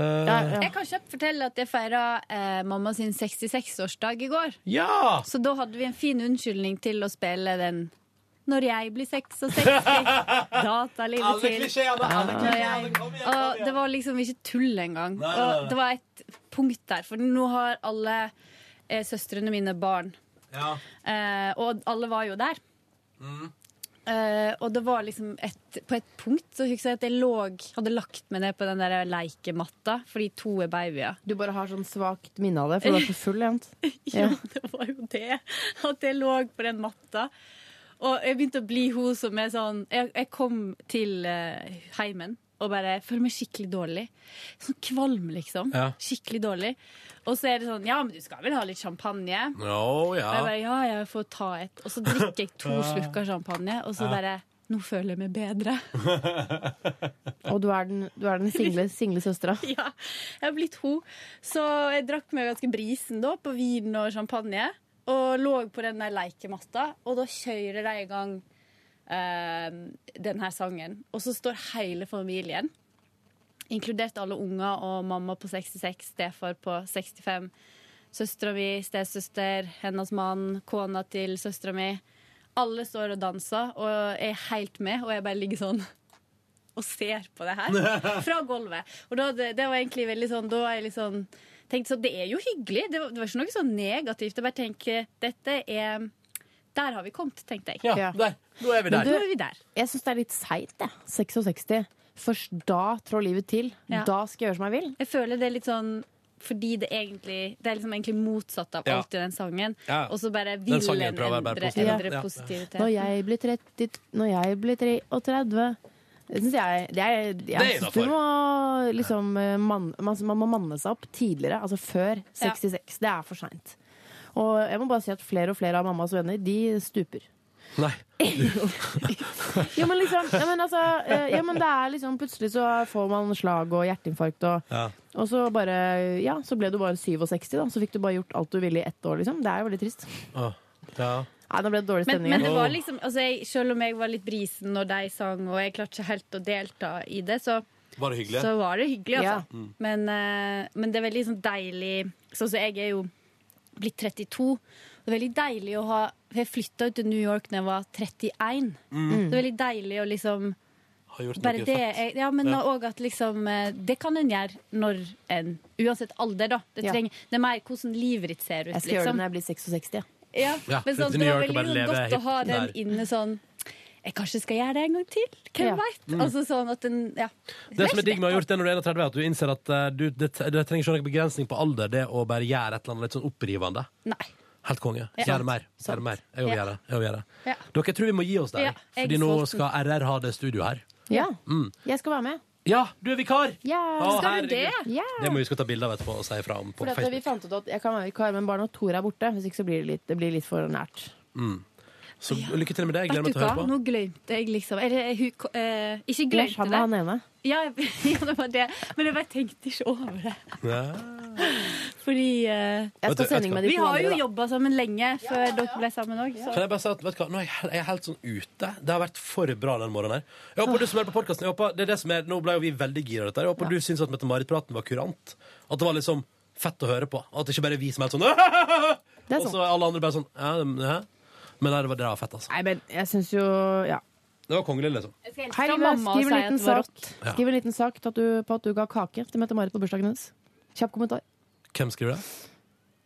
Eh, Jeg kan kjapt fortelle at jeg feira eh, mamma sin 66-årsdag i går. Ja! Så da hadde vi en fin unnskyldning til å spille den Når jeg blir 66, datalivet Alle til klisjeene, alle Når klisjeene, jeg- kom igjen, kom Og igjen. det var liksom ikke tull engang. Nei, nei, nei. Og det var et punkt der, for nå har alle eh, søstrene mine barn. Ja. Eh, og alle var jo der. Eh, og det var liksom et, på et punkt så husker jeg at jeg lå, hadde lagt meg ned på den der leikematta fordi to er babyer. Du bare har sånn svakt minne av det, for du er så full, jevnt. Ja, det var jo det. At jeg lå på den matta. Og jeg begynte å bli hun som er sånn Jeg, jeg kom til uh, heimen og bare føler meg skikkelig dårlig. Sånn kvalm, liksom. Ja. Skikkelig dårlig. Og så er det sånn Ja, men du skal vel ha litt champagne? No, ja. Og jeg bare, ja, jeg får ta et. Og så drikker jeg to slurker champagne, og så Ja. bare Nå føler jeg meg bedre. Og du er den, du er den single, single søstera. Ja, jeg har blitt ho. Så jeg drakk meg ganske brisen da, på vin og champagne. Og lå på den der leikematta, og da kjører de i gang eh, den sangen. Og så står hele familien, inkludert alle unger og mamma på 66, stefar på 65, søstera mi, stesøster, hennes mann, kona til søstera mi. Alle står og danser og er helt med, og jeg bare ligger sånn og ser på det her fra gulvet. Og da, det, det var egentlig veldig sånn Da er jeg litt sånn tenkte sånn, Det er jo hyggelig. Det var, det var ikke noe sånn negativt. Jeg bare tenker dette er Der har vi kommet, tenkte jeg. Ja, der. Nå er vi der. Du, er vi der. Jeg syns det er litt seigt, jeg. 66. Først da trår livet til. Ja. Da skal jeg gjøre som jeg vil. Jeg føler det er litt sånn fordi det egentlig Det er liksom egentlig motsatt av Ja. alt i den sangen. Ja. Og så bare Den vil sangen en endre, positiv. endre Ja. positivitet. Når jeg blir 30 Når jeg blir 33 Det syns jeg Det er, jeg Det er synes du må liksom eh, man, man, man må manne seg opp tidligere. Altså før 66. Det er for seint. Og jeg må bare si at flere og flere av mammas venner, de stuper. Nei. Jo, men liksom ja, men altså, eh, ja, men det er liksom Plutselig så får man slag og hjerteinfarkt, og, Ja. og så bare Ja, så ble du bare 67, da. Så fikk du bare gjort alt du ville i ett år, liksom. Det er jo veldig trist. Ja. Nei, nå ble det dårlig Men, stemning. men det var liksom altså jeg, Selv om jeg var litt brisen når de sang, og jeg klarte ikke helt å delta i det, så, Var det hyggelig? så var det hyggelig, altså. Ja. Mm. Men, eh, men det er veldig sånn deilig Sånn som jeg er jo blitt 32. Det er veldig deilig å ha jeg flytta ut til New York da jeg var 31. Mm. Det er veldig deilig å liksom Har gjort bare noe det, fett. ja, men Ja. òg at liksom eh, Det kan en gjøre når en Uansett alder, da. Det, Ja. trenger, det er mer hvordan livet ditt ser ut, Jeg skal gjøre det liksom. når jeg blir 66. Ja. Ja, Ja, men sånn, det er var veldig godt å ha den der. inne sånn Jeg kanskje skal gjøre det en gang til? Hvem Ja. veit? Mm. Altså sånn at den Ja. Det som er digg med å ha gjort det når du er 31, er at du innser at eh, du, det, det trenger ikke noen begrensning på alder, det å bare gjøre et eller annet litt sånn opprivende. Nei. Helt konge. Ja. Gjør det mer. Gjør det mer. Jeg vil Ja. gjøre det. Jeg vil gjøre det. Ja. Dere, tror vi må gi oss der. Ja, fordi nå skal RR ha det studioet her. ja. Mm. Jeg skal være med. Ja, du er vikar! Ja. Å, Skal du det? Ja. Det må vi huske å ta bilde av etterpå og si ifra om på For at vi fant ut at jeg kan være vikar, men bare når Tor er borte. Hvis ikke så blir det litt, det blir litt for nært. Mm. Så lykke til med det. Jeg gleder meg til å høre på. nå glemte jeg liksom Eller hun eh, Ikke glemte han det. han ene. Ja, ja, det var det. Men jeg bare tenkte ikke over det. Ja. Fordi eh, Jeg skal sending med de Vi to har andre, jo da. jobba sammen lenge før dere ble sammen òg. Kan jeg bare si at, vet du hva, nå er jeg, he- jeg er helt sånn ute. Det har vært for bra den morgenen her. Jeg håper du som hører på podcasten, jeg håper, det er det som er, Nå ble jo vi veldig gira av dette. her. Jeg håper du syns at Mette-Marit-praten var kurant. At det var liksom fett å høre på. At det ikke bare er vi som er helt sånn er Og så er alle andre bare sånn ja, ja. Men nei, det var, det var fett, altså. Nei, men jeg syns jo Ja. Det var kongelig, liksom. Hei, skriv en liten sak, skriv en liten sak at du, på at du ga kake til Mette-Marit på bursdagen hennes. Kjapp kommentar. Hvem skriver det?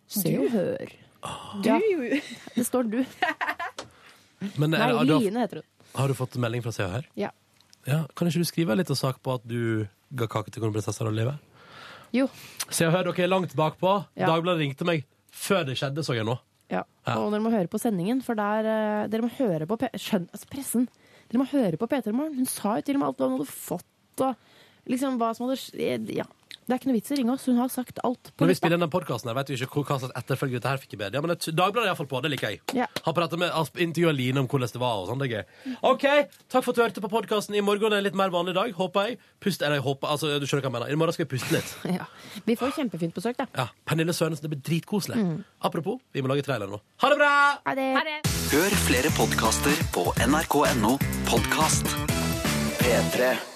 Se og hør. Du, Ja, det står du. Men, er Nei, det- du, Line heter hun. har du fått melding fra Se og Hør? Ja. Ja, Kan ikke du skrive en liten sak på at du ga kake til kronprinsessa og livet? Jo. Se og Hør, dere er langt bakpå. Ja. Dagbladet ringte meg før det skjedde, så jeg nå. Ja. Ja. Og dere må høre på sendingen, for der eh, Dere må høre på P skjønn, altså pressen. Dere må høre på P3 Morgen. Hun sa jo til og med alt hva hun hadde fått, og liksom hva som hadde skjedd. Ja. Det er ikke noe vits i å ringe oss. Hun har sagt alt. På Når vi lufta. spiller denne podkasten, vet vi ikke hva slags etterfølge dette her fikk i media. Men et- Dagbladet er iallfall på. Det liker jeg. Ja. Har pratet med, Asp, intervjua Line om hvordan det var. og sånn, det er gøy. OK, takk for at du hørte på podkasten. I morgen er en litt mer vanlig dag, håper jeg. Pust, eller jeg håper, altså, du skjønner hva jeg mener. I morgen skal vi puste litt. Ja. Vi får kjempefint besøk, da. Ja, Pernille Sørensen, det blir dritkoselig. Mm. Apropos, vi må lage trailer nå. Ha det bra! Ha det. Hør flere podkaster på nrk.no podkast. P3.